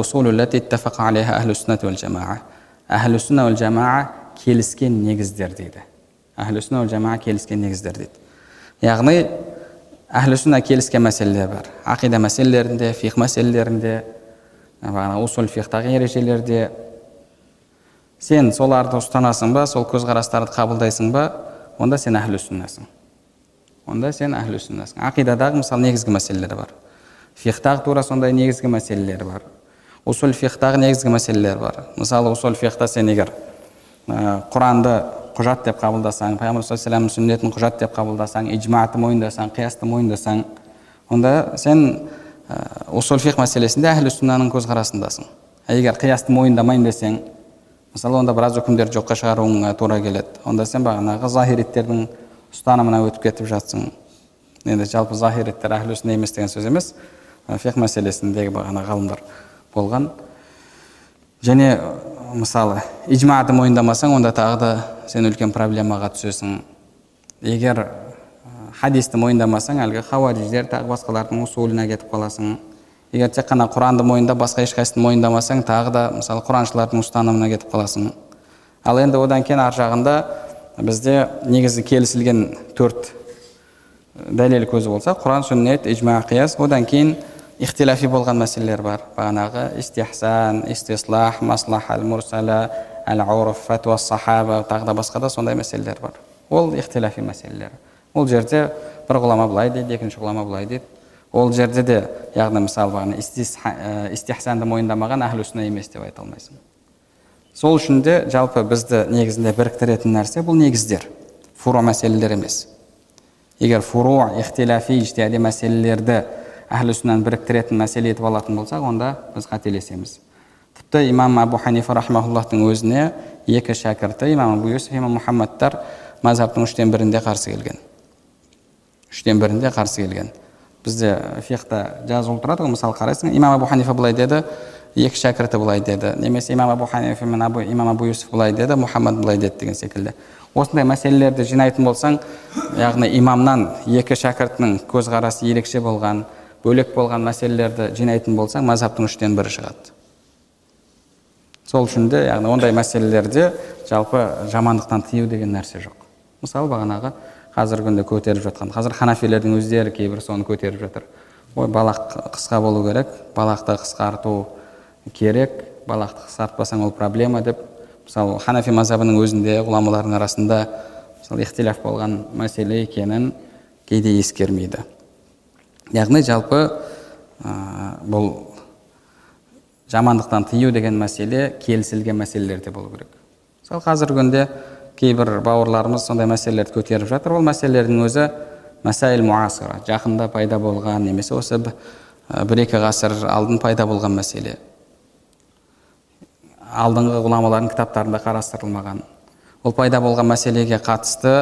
әхлі сүнна уәл жамаа келіскен негіздер дейді. Әхлі сүнна уәл жамаа келіскен негіздер дейді. Яғни әхлі сүнна келіскен мәселелер бар. Ақида мәселелерінде фих мәселелерінде бағана усул фихтағы ережелерде. Сен соларды ұстанасың ба сол көзқарастарды қабылдайсың ба онда сен әхлі сүннасың онда сен әхлі сүннасың ақидадағы мысалы негізгі мәселелер бар. Фихтағы тура сондай негізгі мәселелер бар. Усул фихтағы негізгі мәселелер бар. Мысалы усул фихта сен егер ә, құранды құжат деп қабылдасаң пайғамбар саллаллаху сүннетін құжат деп қабылдасаң иджматы мойындасаң қиясты мойындасаң онда сен ә, усул фих мәселесінде әхлі сүннаның көзқарасындасың. Егер қиясты мойындамаймын десең мысалы онда біраз үкімдерді жоққа шығаруыңа тура келеді. Онда сен бағанағы захириттердің ұстанымына өтіп кетіп жатсың. Енді жалпы захириттер әхлі емес деген сөз емес. Фих мәселесіндегі бағана ғалымдар болған. Және мысалы ижматы мойындамасаң онда тағы да сен үлкен проблемаға түсесің. Егер хадисті мойындамасаң әлгі хауариздер тағы басқалардың усулына кетіп қаласың. Егер тек қана құранды мойындап басқа ешқайсысын мойындамасаң тағы да мысалы құраншылардың ұстанымына кетіп қаласың. Ал енді одан кейін ар жағында бізде негізі келісілген төрт дәлел көзі болса құран сүннет иджма қияс одан кейін ихтилафи болған мәселелер бар. Бағанағы истихсан истислах маслах әл мурсала әл урф фәтуа сахаба тағы да басқа да сондай мәселелер бар. Ол ихтилафи мәселелер. Ол жерде бір ғұлама былай дейді екінші ғұлама былай дейді. Ол жерде де яғни мысалы бағана истихсанды мойындамаған әхлі емес деп айта алмайсың. Сол үшін де жалпы бізді негізінде біріктіретін нәрсе бұл негіздер. Фуру мәселелер емес. Егер фуру ихтиляфи мәселелерді әхлі біріктіретін мәселе етіп алатын болсақ онда біз қателесеміз. Тіпті имам абу ханифа рахмауллахтың өзіне екі шәкірті имам абу юсуф имам мұхаммадтар мазхабтың үштен бірінде қарсы келген. Үштен бірінде қарсы келген. Бізде фихта жазылып тұрады ғой мысалы қарайсың. Имам абу ханифа былай деді. Екі шәкірті былай деді. Немесе имам абу ханифа мен абу, имам абу юсуф былай деді мұхаммад былай деді деген секілді. Осындай мәселелерді жинайтын болсаң яғни имамнан екі шәкіртінің көзқарасы ерекше болған бөлек болған мәселелерді жинайтын болсаң мазхабтың үштен бірі шығады. Сол үшін де яғни ондай мәселелерде жалпы жамандықтан тыю деген нәрсе жоқ. Мысалы бағанағы қазіргі күнде көтеріп жатқан қазір ханафилердің өздері кейбір соны көтеріп жатыр. Ой балақ қысқа болу керек балақты қысқарту керек балақты қысқартпасаң ол проблема деп мысалы ханафи мазхабының өзінде ғұламалардың арасында мысалы ихтиляф болған мәселе екенін кейде ескермейді. Яғни жалпы ә, бұл жамандықтан тыю деген мәселе келісілген мәселелерде болу керек. Мысалы қазіргі күнде кейбір бауырларымыз сондай мәселелерді көтеріп жатыр. Ол мәселелердің өзі мәсәйл муасира жақында пайда болған немесе осы бір екі ғасыр алдын пайда болған мәселе. Алдыңғы ғұламалардың кітаптарында қарастырылмаған. Ол пайда болған мәселеге қатысты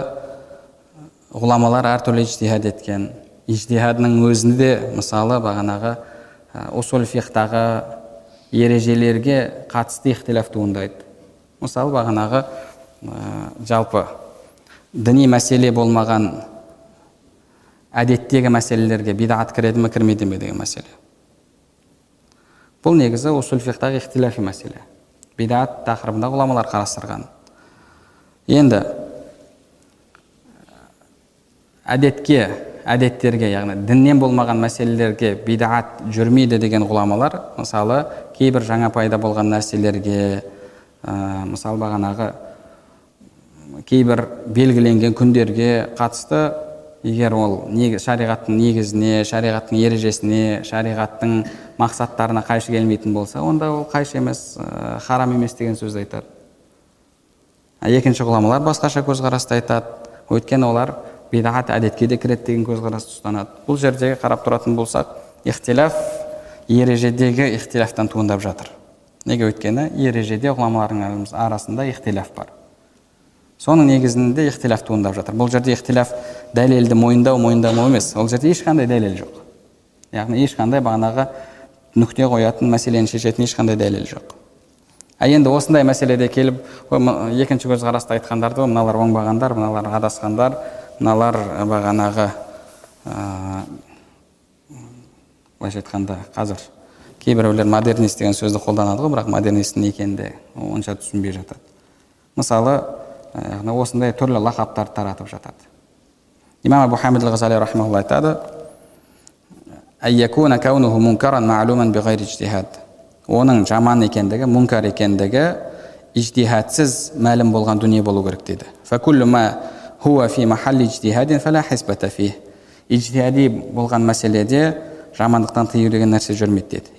ғұламалар әртүрлі ижтихад еткен. Ижтихадының өзінде мысалы бағанағы усул фихтағы ережелерге қатысты ихтилаф туындайды. Мысалы бағанағы жалпы діни мәселе болмаған әдеттегі мәселелерге бидағат кіреді ме кірмейді ме деген мәселе. Бұл негізі усул фихтағы мәселе. Бидат тақырыбында ғұламалар қарастырған. Енді әдетке әдеттерге яғни діннен болмаған мәселелерге бидағат жүрмейді деген ғұламалар мысалы кейбір жаңа пайда болған нәрселерге ә, мысалы бағанағы кейбір белгіленген күндерге қатысты егер ол шариғаттың негізіне шариғаттың ережесіне шариғаттың мақсаттарына қайшы келмейтін болса онда ол қайшы емес ә, харам емес деген сөзді айтады. Екінші ғұламалар басқаша көзқарасты айтады. Өйткені олар бидағат әдетке де кіреді деген көзқарасты ұстанады. Бұл жердегі қарап тұратын болсақ ихтилаф ережедегі ихтилафтан туындап жатыр. Неге өйткені ережеде ғұламалардың арасында ихтилаф бар. Соның негізінде ихтилаф туындап жатыр. Бұл жерде ихтилаф дәлелді мойындау мойындамау емес. Ол жерде ешқандай дәлел жоқ. Яғни ешқандай бағанағы нүкте қоятын мәселені шешетін ешқандай дәлел жоқ. А енді осындай мәселеде келіп екінші көзқарасты айтқандарды мыналар оңбағандар мыналар адасқандар мыналар бағанағы былайша айтқанда қазір кейбіреулер модернист деген сөзді қолданады ғой бірақ модернисттің не екенін де онша түсінбей жатады. Мысалы яғни осындай түрлі лақаптарды таратып жатады. Имам абу хамид ғазали рахимаулла айтады оның жаман екендігі мұнкар екендігі ижтихадсыз мәлім болған дүние болу керек дейді. Ижтихади болған мәселеде жамандықтан тыю деген нәрсе жүрмейді дейді.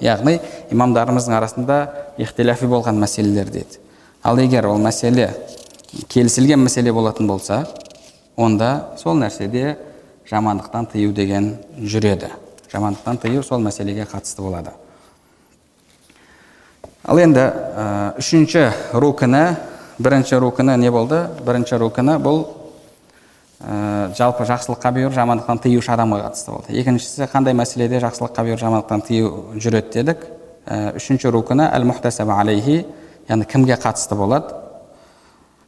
Яғни имамдарымыздың арасында ихтиляфи болған мәселелер деді. Ал егер ол мәселе келісілген мәселе болатын болса онда сол нәрседе жамандықтан тыю деген жүреді. Жамандықтан тыю сол мәселеге қатысты болады. Ал енді үшінші рукіні бірінші рукіні не болды? Бірінші рукіні бұл ә, жалпы жақсылыққа бұйыру жамандықтан тыюшы адамға қатысты болды екіншісі қандай мәселеде жақсылыққа бұйыру жамандықтан тыю жүреді дедік ә, үшінші рукіні әл мухтасаба алейхи яғни кімге қатысты болады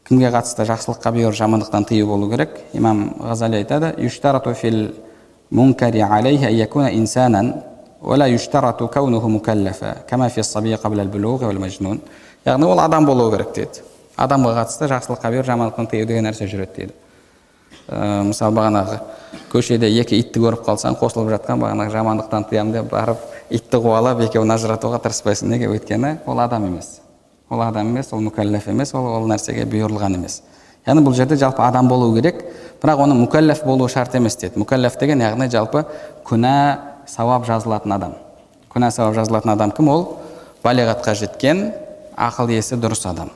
кімге қатысты жақсылыққа бұйыру жамандықтан тыю болу керек имам ғазали айтады юштарату фил мункари алейхи якуна инсанан ولا يشترط كونه مكلفا كما في الصبي قبل البلوغ والمجنون яғни ол адам болуы керек деді адамға қатысты жақсылыққа бұйыру жамандықтан тыю деген нәрсе жүреді дейді ә, мысалы бағанағы көшеде екі итті көріп қалсаң қосылып жатқан бағанағы жамандықтан тыямын деп барып итті қуалап екеуін ажыратуға тырыспайсың неге? Өйткені ол адам емес. Ол адам емес ол мүкәлләф емес ол ол нәрсеге бұйырылған емес. Яғни бұл жерде жалпы адам болу керек бірақ оның мүкәлләф болуы шарт емес деді мүкәлләф деген яғни жалпы күнә сауап жазылатын адам. Күнә сауап жазылатын адам кім? Ол балиғатқа жеткен ақыл есі дұрыс адам.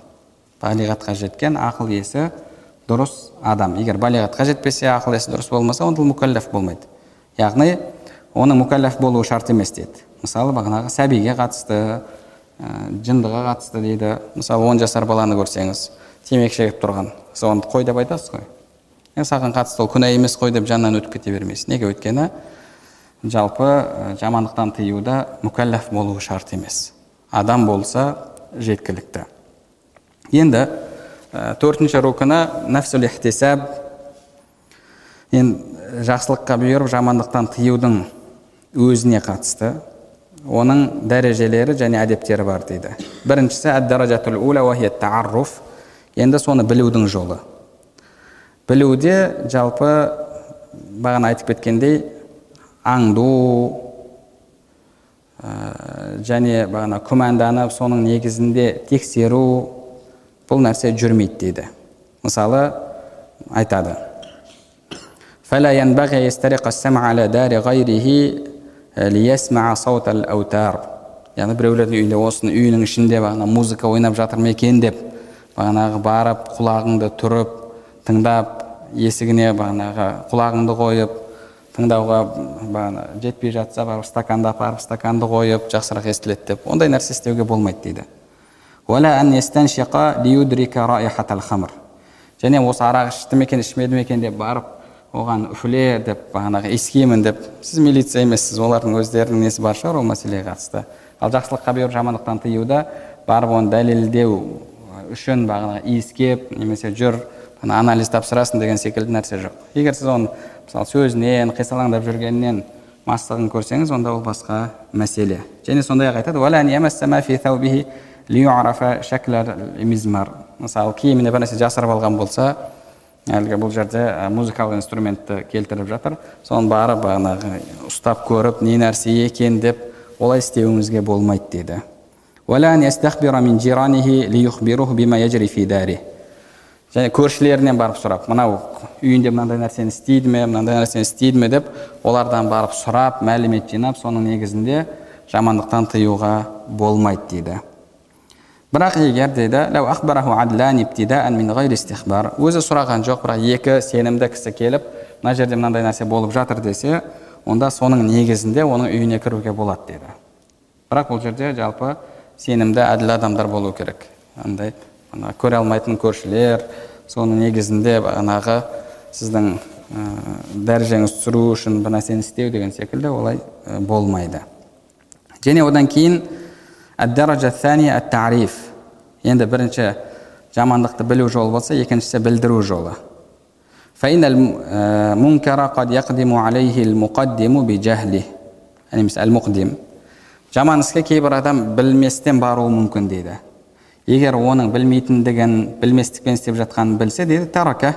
Балиғатқа жеткен ақыл есі дұрыс адам. Егер балиғатқа жетпесе ақыл есі дұрыс болмаса онда ол мүкәлләф болмайды. Яғни оның мүкәлләф болуы шарт емес деді мысалы бағанағы сәбиге қатысты ә, жындыға қатысты дейді. Мысалы он жасар баланы көрсеңіз темекі шегіп тұрған сіз оны қой деп айтасыз ғой? Е саған қатысты ол күнә емес қой деп жанынан өтіп кете бермейсіз неге? Өйткені жалпы ә, жамандықтан тыюда мүкәлләф болуы шарт емес. Адам болса жеткілікті. Енді төртінші рукіні нәфсул ихтисаб. Енді жақсылыққа бұйырып жамандықтан тыюдың өзіне қатысты. Оның дәрежелері және әдептері бар дейді. Біріншісі енді соны білудің жолы. Білуде жалпы бағана айтып кеткендей аңду ә, және бағана күмәнданып соның негізінде тексеру бұл нәрсе жүрмейді дейді мысалы айтады яғни біреулердің үйінде осының үйінің ішінде бағана музыка ойнап жатыр ма екен деп бағанағы барып құлағыңды тұрып тыңдап есігіне бағанағы құлағыңды қойып тыңдауға бағана жетпей жатса барып стаканды апарып стаканды қойып жақсырақ естіледі деп. Ондай нәрсе істеуге болмайды дейді. Және осы арақ ішті ме екен ішмеді ме екен деп барып оған үфле деп бағанағы иіскеймін деп сіз милиция емессіз олардың өздерінің несі бар шығар ол мәселеге қатысты. Ал жақсылыққа бұйырып жамандықтан тыюда барып оны дәлелдеу үшін бағанағы иіскеп немесе жүр анализ тапсырасың деген секілді нәрсе жоқ. Егер сіз оны мысалы сөзінен қисалаңдап жүргенінен мастығын көрсеңіз онда ол басқа мәселе. Және сондай ақ айтады мысалы киіміне бір нәрсе жасырып алған болса әлгі бұл жерде музыкалық инструментті келтіріп жатыр соны барып бағанағы ұстап көріп не нәрсе екен деп олай істеуіңізге болмайды дейді және көршілерінен барып сұрап мынау үйінде мынандай нәрсені істейді ме мынандай нәрсені істейді ме деп олардан барып сұрап мәлімет жинап соның негізінде жамандықтан тыюға болмайды дейді бірақ егер дейді өзі сұраған жоқ бірақ екі сенімді кісі келіп мына жерде мынандай нәрсе болып жатыр десе онда соның негізінде оның үйіне кіруге болады дейді бірақ бұл жерде жалпы сенімді әділ адамдар болу керек. Андай көре алмайтын көршілер соның негізінде бағанағы сіздің ә, дәрежеңіз түсіру үшін бір нәрсені істеу деген секілді олай болмайды. Және одан кейін енді бірінші жамандықты білу жолы болса екіншісі білдіру жолы жаман іске кейбір адам білместен баруы мүмкін дейді егер оның білмейтіндігін білместікпен істеп жатқанын білсе дейді тарака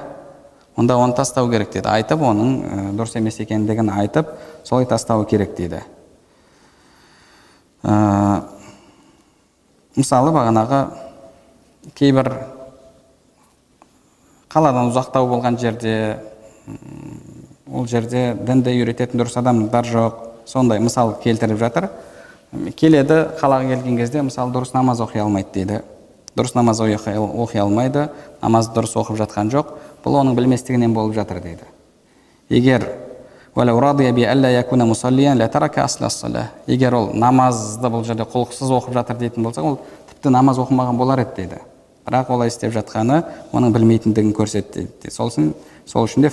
онда оны тастау керек дейді айтып оның дұрыс емес екендігін айтып солай тастау керек дейді мысалы бағанағы кейбір қаладан ұзақтау болған жерде ол жерде дінді үйрететін дұрыс адамдар жоқ. Сондай мысал келтіріп жатыр. Келеді қалаға келген кезде мысалы дұрыс намаз оқи алмайды дейді. Дұрыс намаз оқи алмайды намаз дұрыс оқып жатқан жоқ. Бұл оның білместігінен болып жатыр дейді. Егер егер ол намазды бұл жерде құлықсыз оқып жатыр дейтін болса ол тіпті намаз оқымаған болар еді дейді. Бірақ олай істеп жатқаны оның білмейтіндігін көрсетті дейді. Сол үшін сол үшін де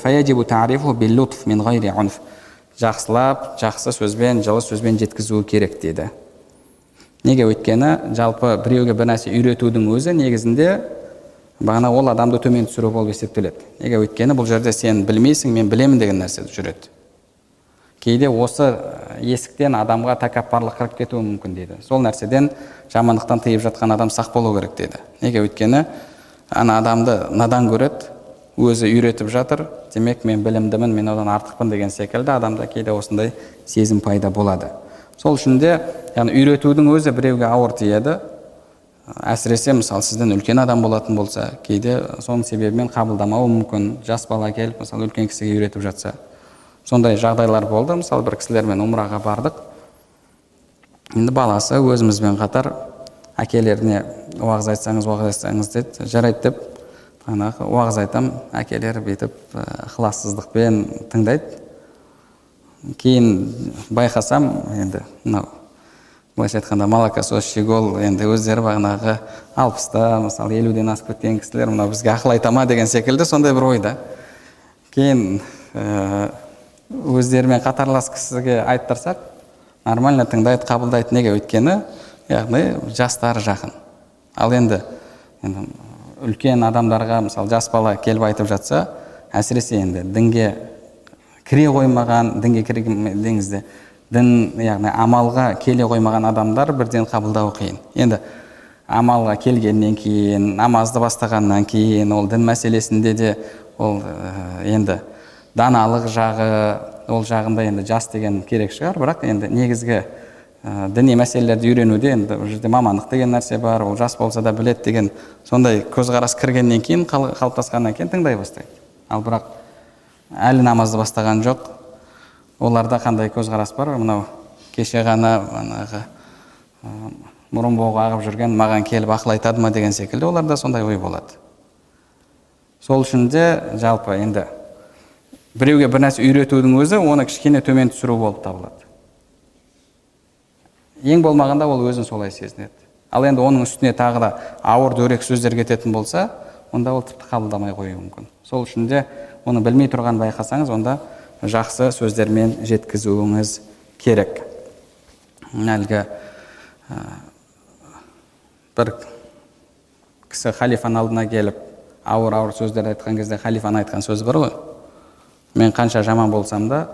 жақсылап жақсы сөзбен жылы сөзбен жеткізуі керек дейді. Неге өйткені жалпы біреуге бір нәрсе үйретудің өзі негізінде бағана ол адамды төмен түсіру болып есептеледі. Неге өйткені бұл жерде сен білмейсің мен білемін деген нәрсені жүреді. Кейде осы есіктен адамға тәкаппарлық кіріп кетуі мүмкін дейді. Сол нәрседен жамандықтан тыйып жатқан адам сақ болу керек дейді. Неге? Өйткені ана адамды надан көреді өзі үйретіп жатыр. Демек мен білімдімін мен одан артықпын деген секілді адамда кейде осындай сезім пайда болады. Сол үшін де яғни үйретудің өзі біреуге ауыр тиеді. Әсіресе мысалы сізден үлкен адам болатын болса кейде соның себебімен қабылдамауы мүмкін. Жас бала келіп мысалы үлкен кісіге үйретіп жатса. Сондай жағдайлар болды. Мысалы бір кісілермен умраға бардық. Енді баласы өзімізбен қатар әкелеріне уағыз айтсаңыз уағыз айтсаңыз деді жарайды деп жаңағы уағыз айтамын әкелері бүйтіп ықылассыздықпен тыңдайды. Кейін байқасам енді мынау былайша айтқанда молокосос щегол енді өздері бағанағы алпыста мысалы елуден асып кеткен кісілер мынау бізге ақыл айта ма деген секілді сондай бір ойда кейін өздерімен қатарлас кісіге айтып тұрсақ нормально тыңдайды қабылдайды неге? Өйткені яғни жастары жақын. Ал енді енді үлкен адамдарға мысалы жас бала келіп айтып жатса әсіресе енді дінге кіре қоймаған дінге деңізде дін яғни амалға келе қоймаған адамдар бірден қабылдауы қиын. Енді амалға келгеннен кейін намазды бастағаннан кейін ол дін мәселесінде де ол енді даналық жағы ол жағында енді жас деген керек шығар. Бірақ енді негізгі ә, діни мәселелерді үйренуде енді ол жерде мамандық деген нәрсе бар ол жас болса да біледі деген сондай көзқарас кіргеннен кейін қалыптасқаннан кейін тыңдай бастайды ал бірақ әлі намазды бастаған жоқ. Оларда қандай көзқарас бар? Мынау кеше ғана манағы мұрын боғы ағып жүрген маған келіп ақыл айтады ма деген секілді оларда сондай ой болады. Сол үшін де жалпы енді біреуге бір нәрсе үйретудің өзі оны кішкене төмен түсіру болып табылады. Ең болмағанда ол өзін солай сезінеді. Ал енді оның үстіне тағы да ауыр дөрекі сөздер кететін болса онда ол тіпті қабылдамай қоюы мүмкін. Сол үшін де оны білмей тұрған байқасаңыз онда жақсы сөздермен жеткізуіңіз керек. Әлгі бір кісі халифаның алдына келіп ауыр ауыр сөздер айтқан кезде халифаның айтқан сөзі бар ғой. Мен қанша жаман болсам да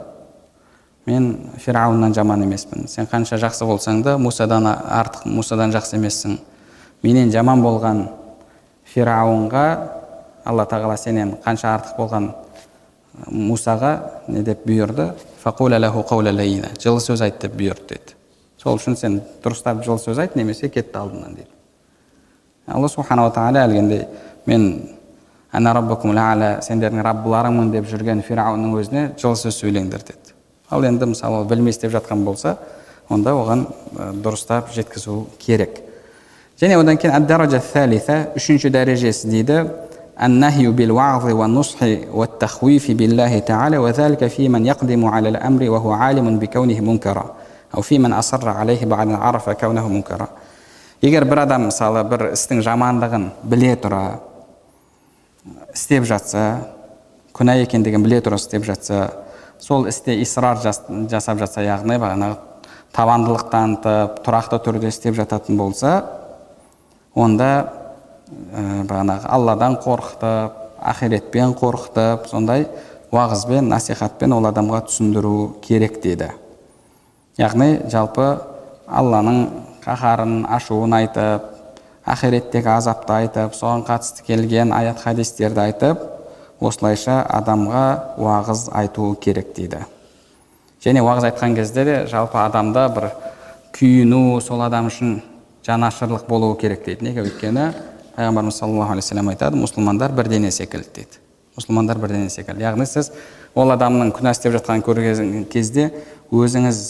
мен фирауыннан жаман емеспін. Сен қанша жақсы болсаң да мусадан артық мусадан жақсы емессің. Менен жаман болған фирауынға алла тағала сенен қанша артық болған мусаға не деп бұйырды? Жылы сөз айт деп бұйырды дейді сол үшін сен дұрыстап жылы сөз айт немесе кетті алдымнан дейді алла субханала тағала әлгіндей мен сендердің раббыларыңмын деп жүрген фирауынның өзіне жылы сөз сөйлеңдер деді ал енді мысалы ол білмей істеп жатқан болса онда оған дұрыстап жеткізу керек және одан кейін үшінші дәрежесі дейді النهي بالوعظ والنصح والتخويف بالله تعالى وذلك في من يقدم على الأمر وهو عالم بكونه منكرا أو في من أصر عليه بعد عرف كونه منكرا егер бір адам мысалы бір істің жамандығын біле тұра істеп жатса күнә екендігін біле тұра істеп жатса сол істе исрар жасап жатса яғни бағанағы табандылық танытып тұрақты түрде істеп жататын болса онда ә, бағанағы алладан қорқытып ақиретпен қорқытып сондай уағызбен насихатпен ол адамға түсіндіру керек деді яғни жалпы алланың қаһарын ашуын айтып ақиреттегі азапты айтып соған қатысты келген аят хадистерді айтып осылайша адамға уағыз айту керек дейді. Және уағыз айтқан кезде де жалпы адамда бір күйіну сол адам үшін жанашырлық болуы керек дейді. Неге? Өйткені пайғамбарымыз саллаллаху алейхи вассалам айтады мұсылмандар бір дене секілді дейді. Мұсылмандар бір дене секілді. Яғни сіз ол адамның күнә істеп жатқанын көрген кезде өзіңіз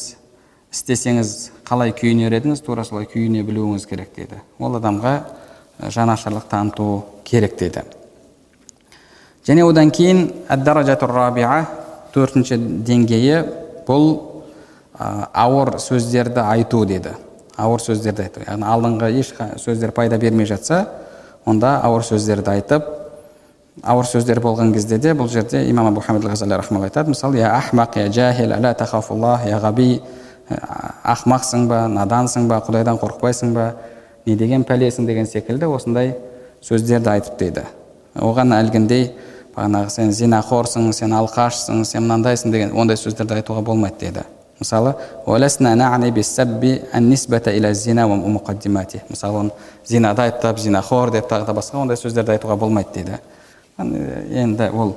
істесеңіз қалай күйінер едіңіз тура солай күйіне білуіңіз керек дейді. Ол адамға жанашырлық таныту керек дейді. Және одан кейін төртінші деңгейі бұл ауыр сөздерді айту деді ауыр сөздерді айту. Яғни алдыңғы еш сөздер пайда бермей жатса онда ауыр сөздерді айтып ауыр сөздер болған кезде де бұл жерде имам абу хамид айтады. Мысалы я ахмақ я жахил ала тахафуллах я ғаби ақмақсың ба надансың ба құдайдан қорықпайсың ба не деген пәлесің деген секілді осындай сөздерді айтып дейді. Оған әлгіндей бағанағы сен зинақорсың сен алқашсың сен мынандайсың деген ондай сөздерді айтуға болмайды дейді. Мысалы мысалы оны зинада айыптап зинахор деп тағы да басқа ондай сөздерді айтуға болмайды дейді. Енді ол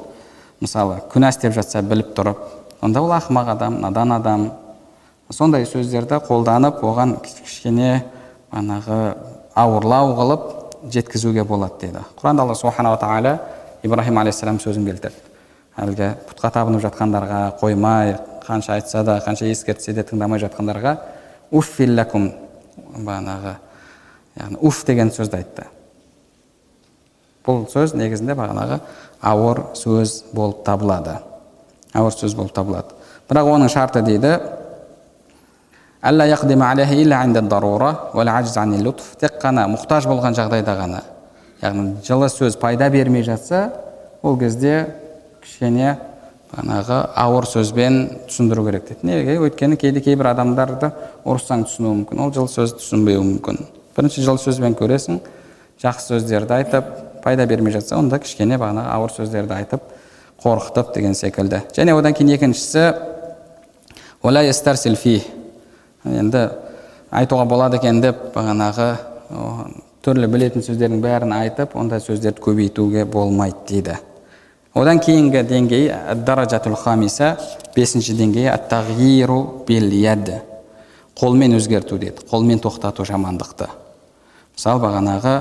мысалы күнә істеп жатса біліп тұрып онда ол ақымақ адам надан адам сондай сөздерді қолданып оған кішкене манағы ауырлау қылып жеткізуге болады дейді құранда алла субханала тағала ибраһим алейхисалам сөзін келтірді әлгі пұтқа табынып жатқандарға қоймай қанша айтса да қанша ескертсе де тыңдамай жатқандарға уффиллакум бағанағы яғни уф деген сөзді айтты. Бұл сөз негізінде бағанағы ауыр сөз болып табылады. Ауыр сөз болып табылады. Бірақ оның шарты дейді тек қана мұқтаж болған жағдайда ғана. Яғни жылы сөз пайда бермей жатса ол кезде кішкене бағанағы ауыр сөзбен түсіндіру керек дейді. Неге? Өйткені кейде кейбір адамдарды ұрыссаң түсінуі мүмкін ол жылы сөзді түсінбеуі мүмкін. Бірінші жылы сөзбен көресің жақсы сөздерді айтып пайда бермей жатса онда кішкене бағанағы ауыр сөздерді айтып қорқытып деген секілді. Және одан кейін екіншісі енді айтуға болады екен деп бағанағы түрлі білетін сөздердің бәрін айтып ондай сөздерді көбейтуге болмайды дейді. Одан кейінгі деңгей даражатул хамиса бесінші деңгей аттағиру бил қолмен өзгерту дейді қолмен тоқтату жамандықты. Мысалы бағанағы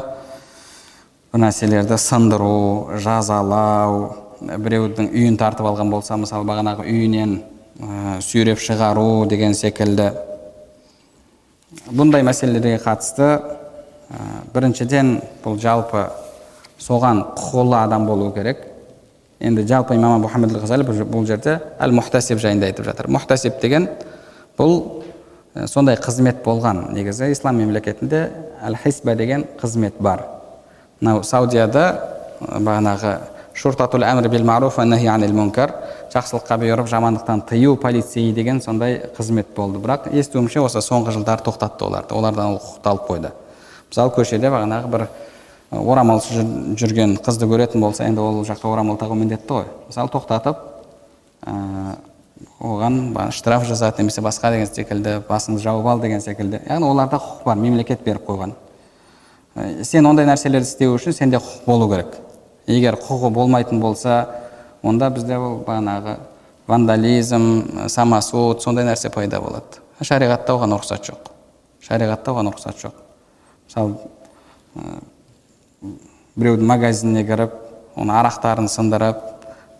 нәрселерді сындыру жазалау біреудің үйін тартып алған болса мысалы бағанағы үйінен ә, сүйреп шығару деген секілді. Бұндай мәселелерге қатысты біріншіден бұл жалпы соған құқылы адам болу керек. Енді жалпы имам мұхаммед бұл жерде әл мұхтасиб жайында айтып жатыр. Мұхтасиб деген бұл сондай қызмет болған негізі ислам мемлекетінде әл хисба деген қызмет бар. Мынау саудияда бағанағы шуртатул әмір бил маруф анил мункар жақсылыққа бұйырып жамандықтан тыю полицей деген сондай қызмет болды. Бірақ естуімше осы соңғы жылдары тоқтатты оларды. Олардан ол құқықты алып қойды. Мысалы көшеде бағанағы бір орамалсыз жүрген қызды көретін болса енді ол жақта орамал тағу міндетті ғой. Мысалы тоқтатып ә, оған штраф жазады немесе басқа деген секілді басыңды жауып ал деген секілді. Яғни оларда құқық бар мемлекет беріп қойған. Ә, сен ондай нәрселерді істеу үшін сенде құқық болу керек. Егер құқығы болмайтын болса онда бізде ол бағанағы вандализм самосуд сондай нәрсе пайда болады. Шариғатта оған рұқсат жоқ. Шариғатта оған рұқсат жоқ. Мысалы біреудің магазиніне кіріп оның арақтарын сындырып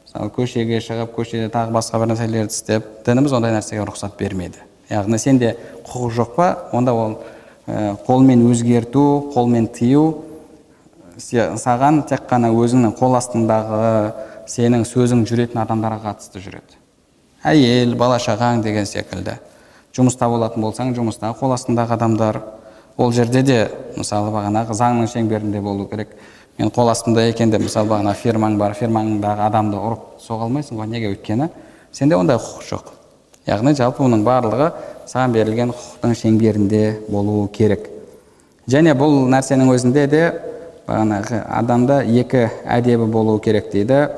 мысалы көшеге шығып көшеде тағы басқа бір нәрселерді істеп дініміз ондай нәрсеге рұқсат бермеді яғни сенде құқық жоқ па? Онда ол ә, қолмен өзгерту қолмен тыю саған тек қана өзіңнің қол астындағы сенің сөзің жүретін адамдарға қатысты жүреді. Әйел бала шағаң деген секілді. Жұмыста болатын болсаң жұмыстағы қол астындағы адамдар ол жерде де мысалы бағанағы заңның шеңберінде болу керек. Мен қол астымда екен деп мысалы бағана фирмаң бар фирмаңдағы адамды ұрып соға алмайсың ғой неге өйткені сенде ондай құқық жоқ. Яғни жалпы оның барлығы саған берілген құқықтың шеңберінде болуы керек. Және бұл нәрсенің өзінде де бағанағы адамда екі әдебі болуы керек дейді.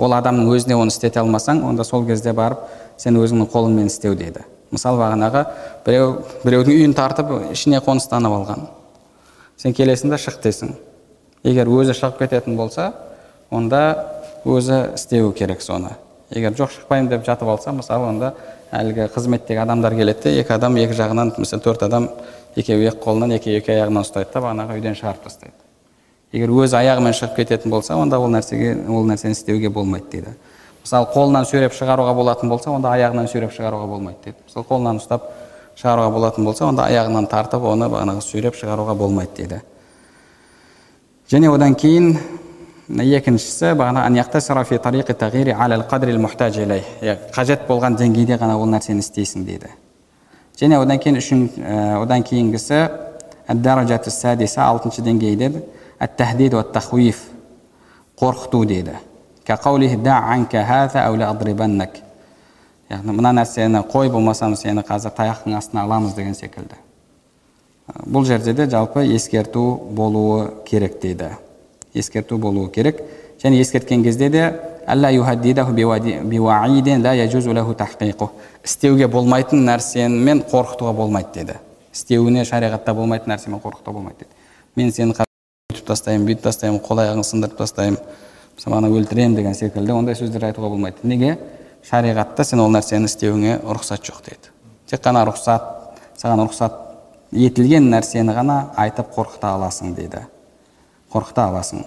Ол адамның өзіне оны істете алмасаң онда сол кезде барып сен өзіңнің қолыңмен істеу дейді. Мысалы бағанағы біреу біреудің үйін тартып ішіне қоныстанып алған. Сен келесің да шық дейсің егер өзі шығып кететін болса онда өзі істеуі керек соны. Егер жоқ шықпаймын деп жатып алса мысалы онда әлгі қызметтегі адамдар келеді де екі адам екі жағынан мысалы төрт адам екеуі екі қолынан екеуі екі аяғынан ұстайды да бағанағы үйден шығарып тастайды. Егер өзі аяғымен шығып кететін болса онда ол нәрсеге ол нәрсені істеуге болмайды дейді. Мысалы қолынан сүйреп шығаруға болатын болса онда аяғынан сүйреп шығаруға болмайды дейді. Мысалы қолынан ұстап шығаруға болатын болса онда аяғынан тартып оны бағанағы сүйреп шығаруға болмайды дейді. Және одан кейін екіншісі бағана қажет болған деңгейде ғана ол нәрсені істейсің дейді. Және одан кейін үшін одан кейінгісі алтыншы деңгей деді қорқыту дейді яғни мына нәрсені қой болмаса сені қазір таяқтың астына аламыз деген секілді бұл жерде де жалпы ескерту болуы керек дейді ескерту болуы керек және ескерткен кезде де істеуге болмайтын нәрсемен қорқытуға болмайды деді істеуіне шариғатта болмайтын нәрсемен қорқытуға болмайды деді мен сені бүйтіп тастаймын бүйтіп тастаймын қол аяғыңды сындырып тастаймын ана өлтіремін деген секілді ондай сөздер айтуға болмайды неге шариғатта сен ол нәрсені істеуіңе рұқсат жоқ деді тек қана рұқсат саған рұқсат етілген нәрсені ғана айтып қорқыта аласың дейді қорқыта аласың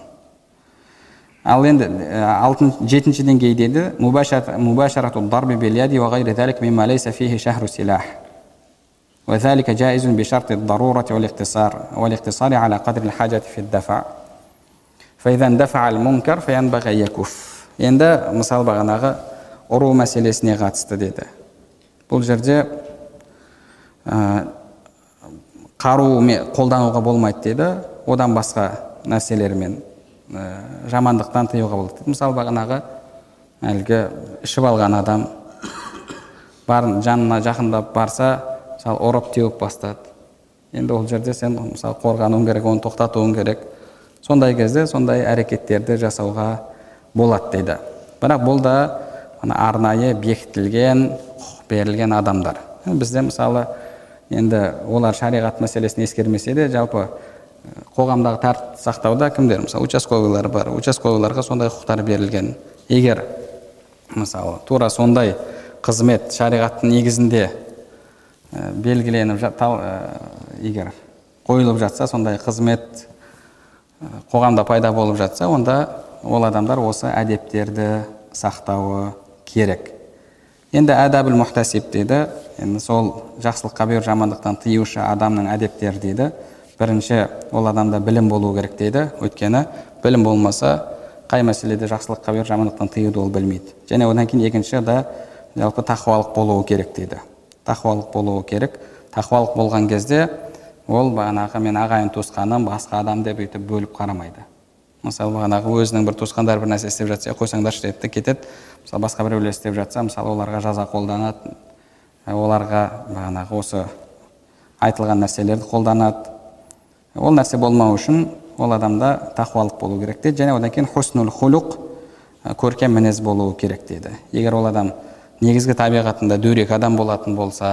ал енді алтын жетінші деңгей деді وذلك جائز بشرط الضرورة والاختصار والاقتصار على قدر الحاجة في الدفع فإذا اندفع المنكر فينبغي أن يكف енді мысалы бағанағы ұру мәселесіне қатысты деді бұл жерде ә, қару қолдануға болмайды деді одан басқа нәрселермен ә, жамандықтан тыюға болады мысалы бағанағы әлгі ішіп алған адам барын жанына жақындап барса мысалы ұрып теуіп бастады. Енді ол жерде сен мысалы қорғануың керек оны тоқтатуың керек. Сондай кезде сондай әрекеттерді жасауға болады дейді. Бірақ бұл да арнайы бекітілген құқық берілген адамдар. Бізде мысалы енді олар шариғат мәселесін ескермесе де жалпы қоғамдағы тәртіпті сақтауда кімдер? мысалы участковыйлар бар. Участковыйларға сондай құқықтар берілген. Егер мысалы тура сондай қызмет шариғаттың негізінде ә, белгіленіп ә, егер қойылып жатса сондай қызмет ә, қоғамда пайда болып жатса онда ол адамдар осы әдептерді сақтауы керек. Енді әдәбіл мұхтасиб дейді. Енді сол жақсылыққа бұйыр жамандықтан тыюшы адамның әдептері дейді. Бірінші ол адамда білім болу керек дейді. Өйткені білім болмаса қай мәселеде жақсылыққа бұйыр жамандықтан тыюды ол білмейді. Және одан кейін екінші да жалпы тақуалық болуы керек дейді. Тақуалық болуы керек. Тақуалық болған кезде ол бағанағы мен ағайын туысқаным басқа адам деп өйтіп бөліп қарамайды. Мысалы бағанағы өзінің бір туысқандары бір нәрсе істеп жатса қойсаңдаршы деді де кетеді. Мысалы басқа біреулер істеп жатса мысалы оларға жаза қолданады. Оларға бағанағы осы айтылған нәрселерді қолданады. Ол нәрсе болмау үшін ол адамда тақуалық болу керек дейді және одан кейін хуснул хулуқ көркем мінез болуы керек дейді егер ол адам негізгі табиғатында дөрекі адам болатын болса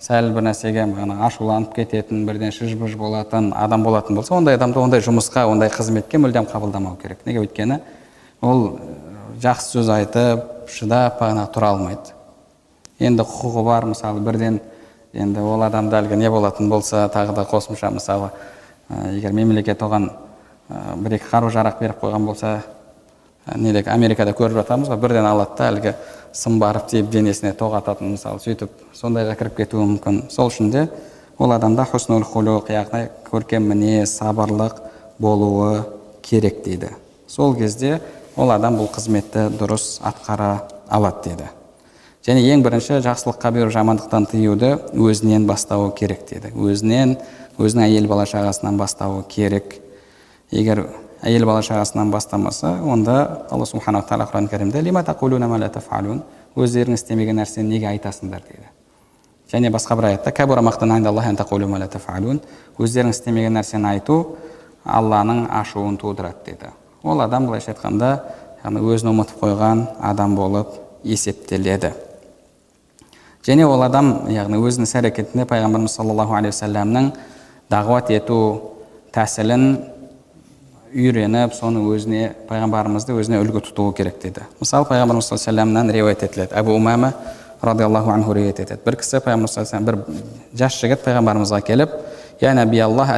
сәл бір нәрсеге бағана ашуланып кететін бірден шыж болатын адам болатын болса ондай адамды ондай жұмысқа ондай қызметке мүлдем қабылдамау керек неге өйткені ол жақсы сөз айтып шыдап бағанағы тұра алмайды енді құқығы бар мысалы бірден енді ол адамда әлгі не болатын болса тағы да қосымша мысалы егер мемлекет оған бір екі қару жарақ беріп қойған болса недегі америкада көріп жатамыз ғой бірден алады да әлгі сым барып тиіп денесіне тоқ ататын мысалы сөйтіп сондайға кіріп кетуі мүмкін. Сол үшін де ол адамда хуснул хулуқ яғни көркем мінез сабырлық болуы керек дейді. Сол кезде ол адам бұл қызметті дұрыс атқара алады дейді және ең бірінші жақсылыққа бұйырып жамандықтан тыюды өзінен бастауы керек дейді өзінен өзінің әйел бала шағасынан бастауы керек. Егер әйел бала шағасынан бастамаса онда алла субханала тағала құран кәрімде өздерің істемеген нәрсені неге айтасыңдар дейді. Және басқа бір аятта өздерің істемеген нәрсені айту алланың ашуын тудырады дейді. Ол адам былайша айтқанда яғни өзін ұмытып қойған адам болып есептеледі. Және ол адам яғни өзінің іс әрекетінде пайғамбарымыз саллаллаху алейхи уассаламның дағуат ету тәсілін үйреніп соны өзіне пайғамбарымызды өзіне үлгі тұтуы керек дейді. Мысалы пайғамбарымыз саллаллаху алейхи вассаламнан риуаят етіледі. Әбу умама радиаллаху анху риуаят етеді. Бір кісі пайғамбар саллаллаху бір жас жігіт пайғамбарымызға келіп я наби аллах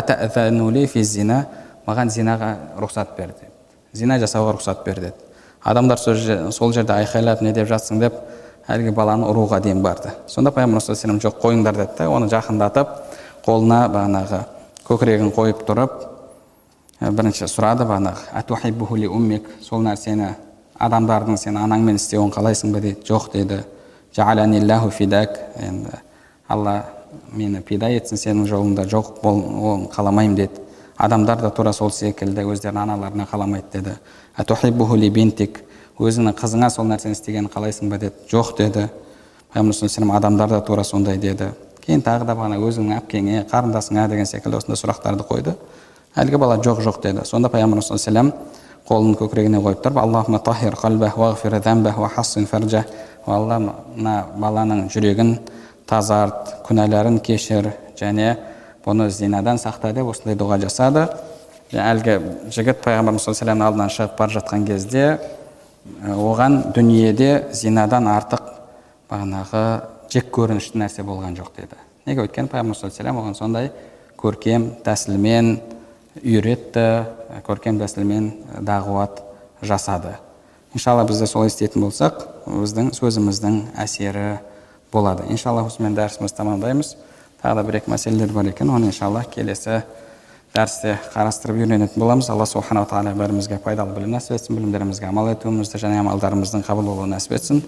зина? Маған зинаға рұқсат бер деді. Зина жасауға рұқсат бер деді. Адамдар сол жерде айқайлап не деп жатсың? деп әлгі баланы ұруға дейін барды. Сонда пайғамбар саллаллаху жоқ қойыңдар деді да оны жақындатып қолына бағанағы көкірегін қойып тұрып бірінші сұрады бағанағы уммик? Сол нәрсені адамдардың сен анаңмен істеуін қалайсың ба? дейді. Жоқ деді фидак енді алла мені пида етсін сенің жолыңда жоқ бол оны қаламаймын деді адамдар да тура сол секілді өздерінің аналарына қаламайды деді. Бинтик? Өзіңнің қызыңа сол нәрсені істегенін қалайсың ба? деді. Жоқ деді. Пайғамбар адамдар да тура сондай деді. Кейін тағы да бағана өзіңнің әпкеңе қарындасыңа деген секілді осындай сұрақтарды қойды әлгі бала жоқ жоқ деді сонда пайғамбарымыз саллаллаху қолын көкірегіне қойып тұрып алла мына баланың жүрегін тазарт күнәларын кешір және бұны зинадан сақта деп осындай дұға жасады әлгі жігіт пайғамбарымыз саллаллаху алдынан шығып бара жатқан кезде оған дүниеде зинадан артық бағанағы жек көрінішті нәрсе болған жоқ деді. Неге? Өйткені пайғамбар саллаллаху оған сондай көркем тәсілмен үйретті көркем тәсілмен дағуат жасады. Иншалла біз де солай істейтін болсақ біздің сөзіміздің әсері болады. Иншалла осымен дәрісімізді тамамдаймыз. Тағы да бір екі мәселелер бар екен. Оны иншалла келесі дәрісте қарастырып үйренетін боламыз. Алла субханала тағала бәрімізге пайдалы білім нәсіп етсін білімдерімізге амал етуімізді және амалдарымыздың қабыл болуын нәсіп етсін.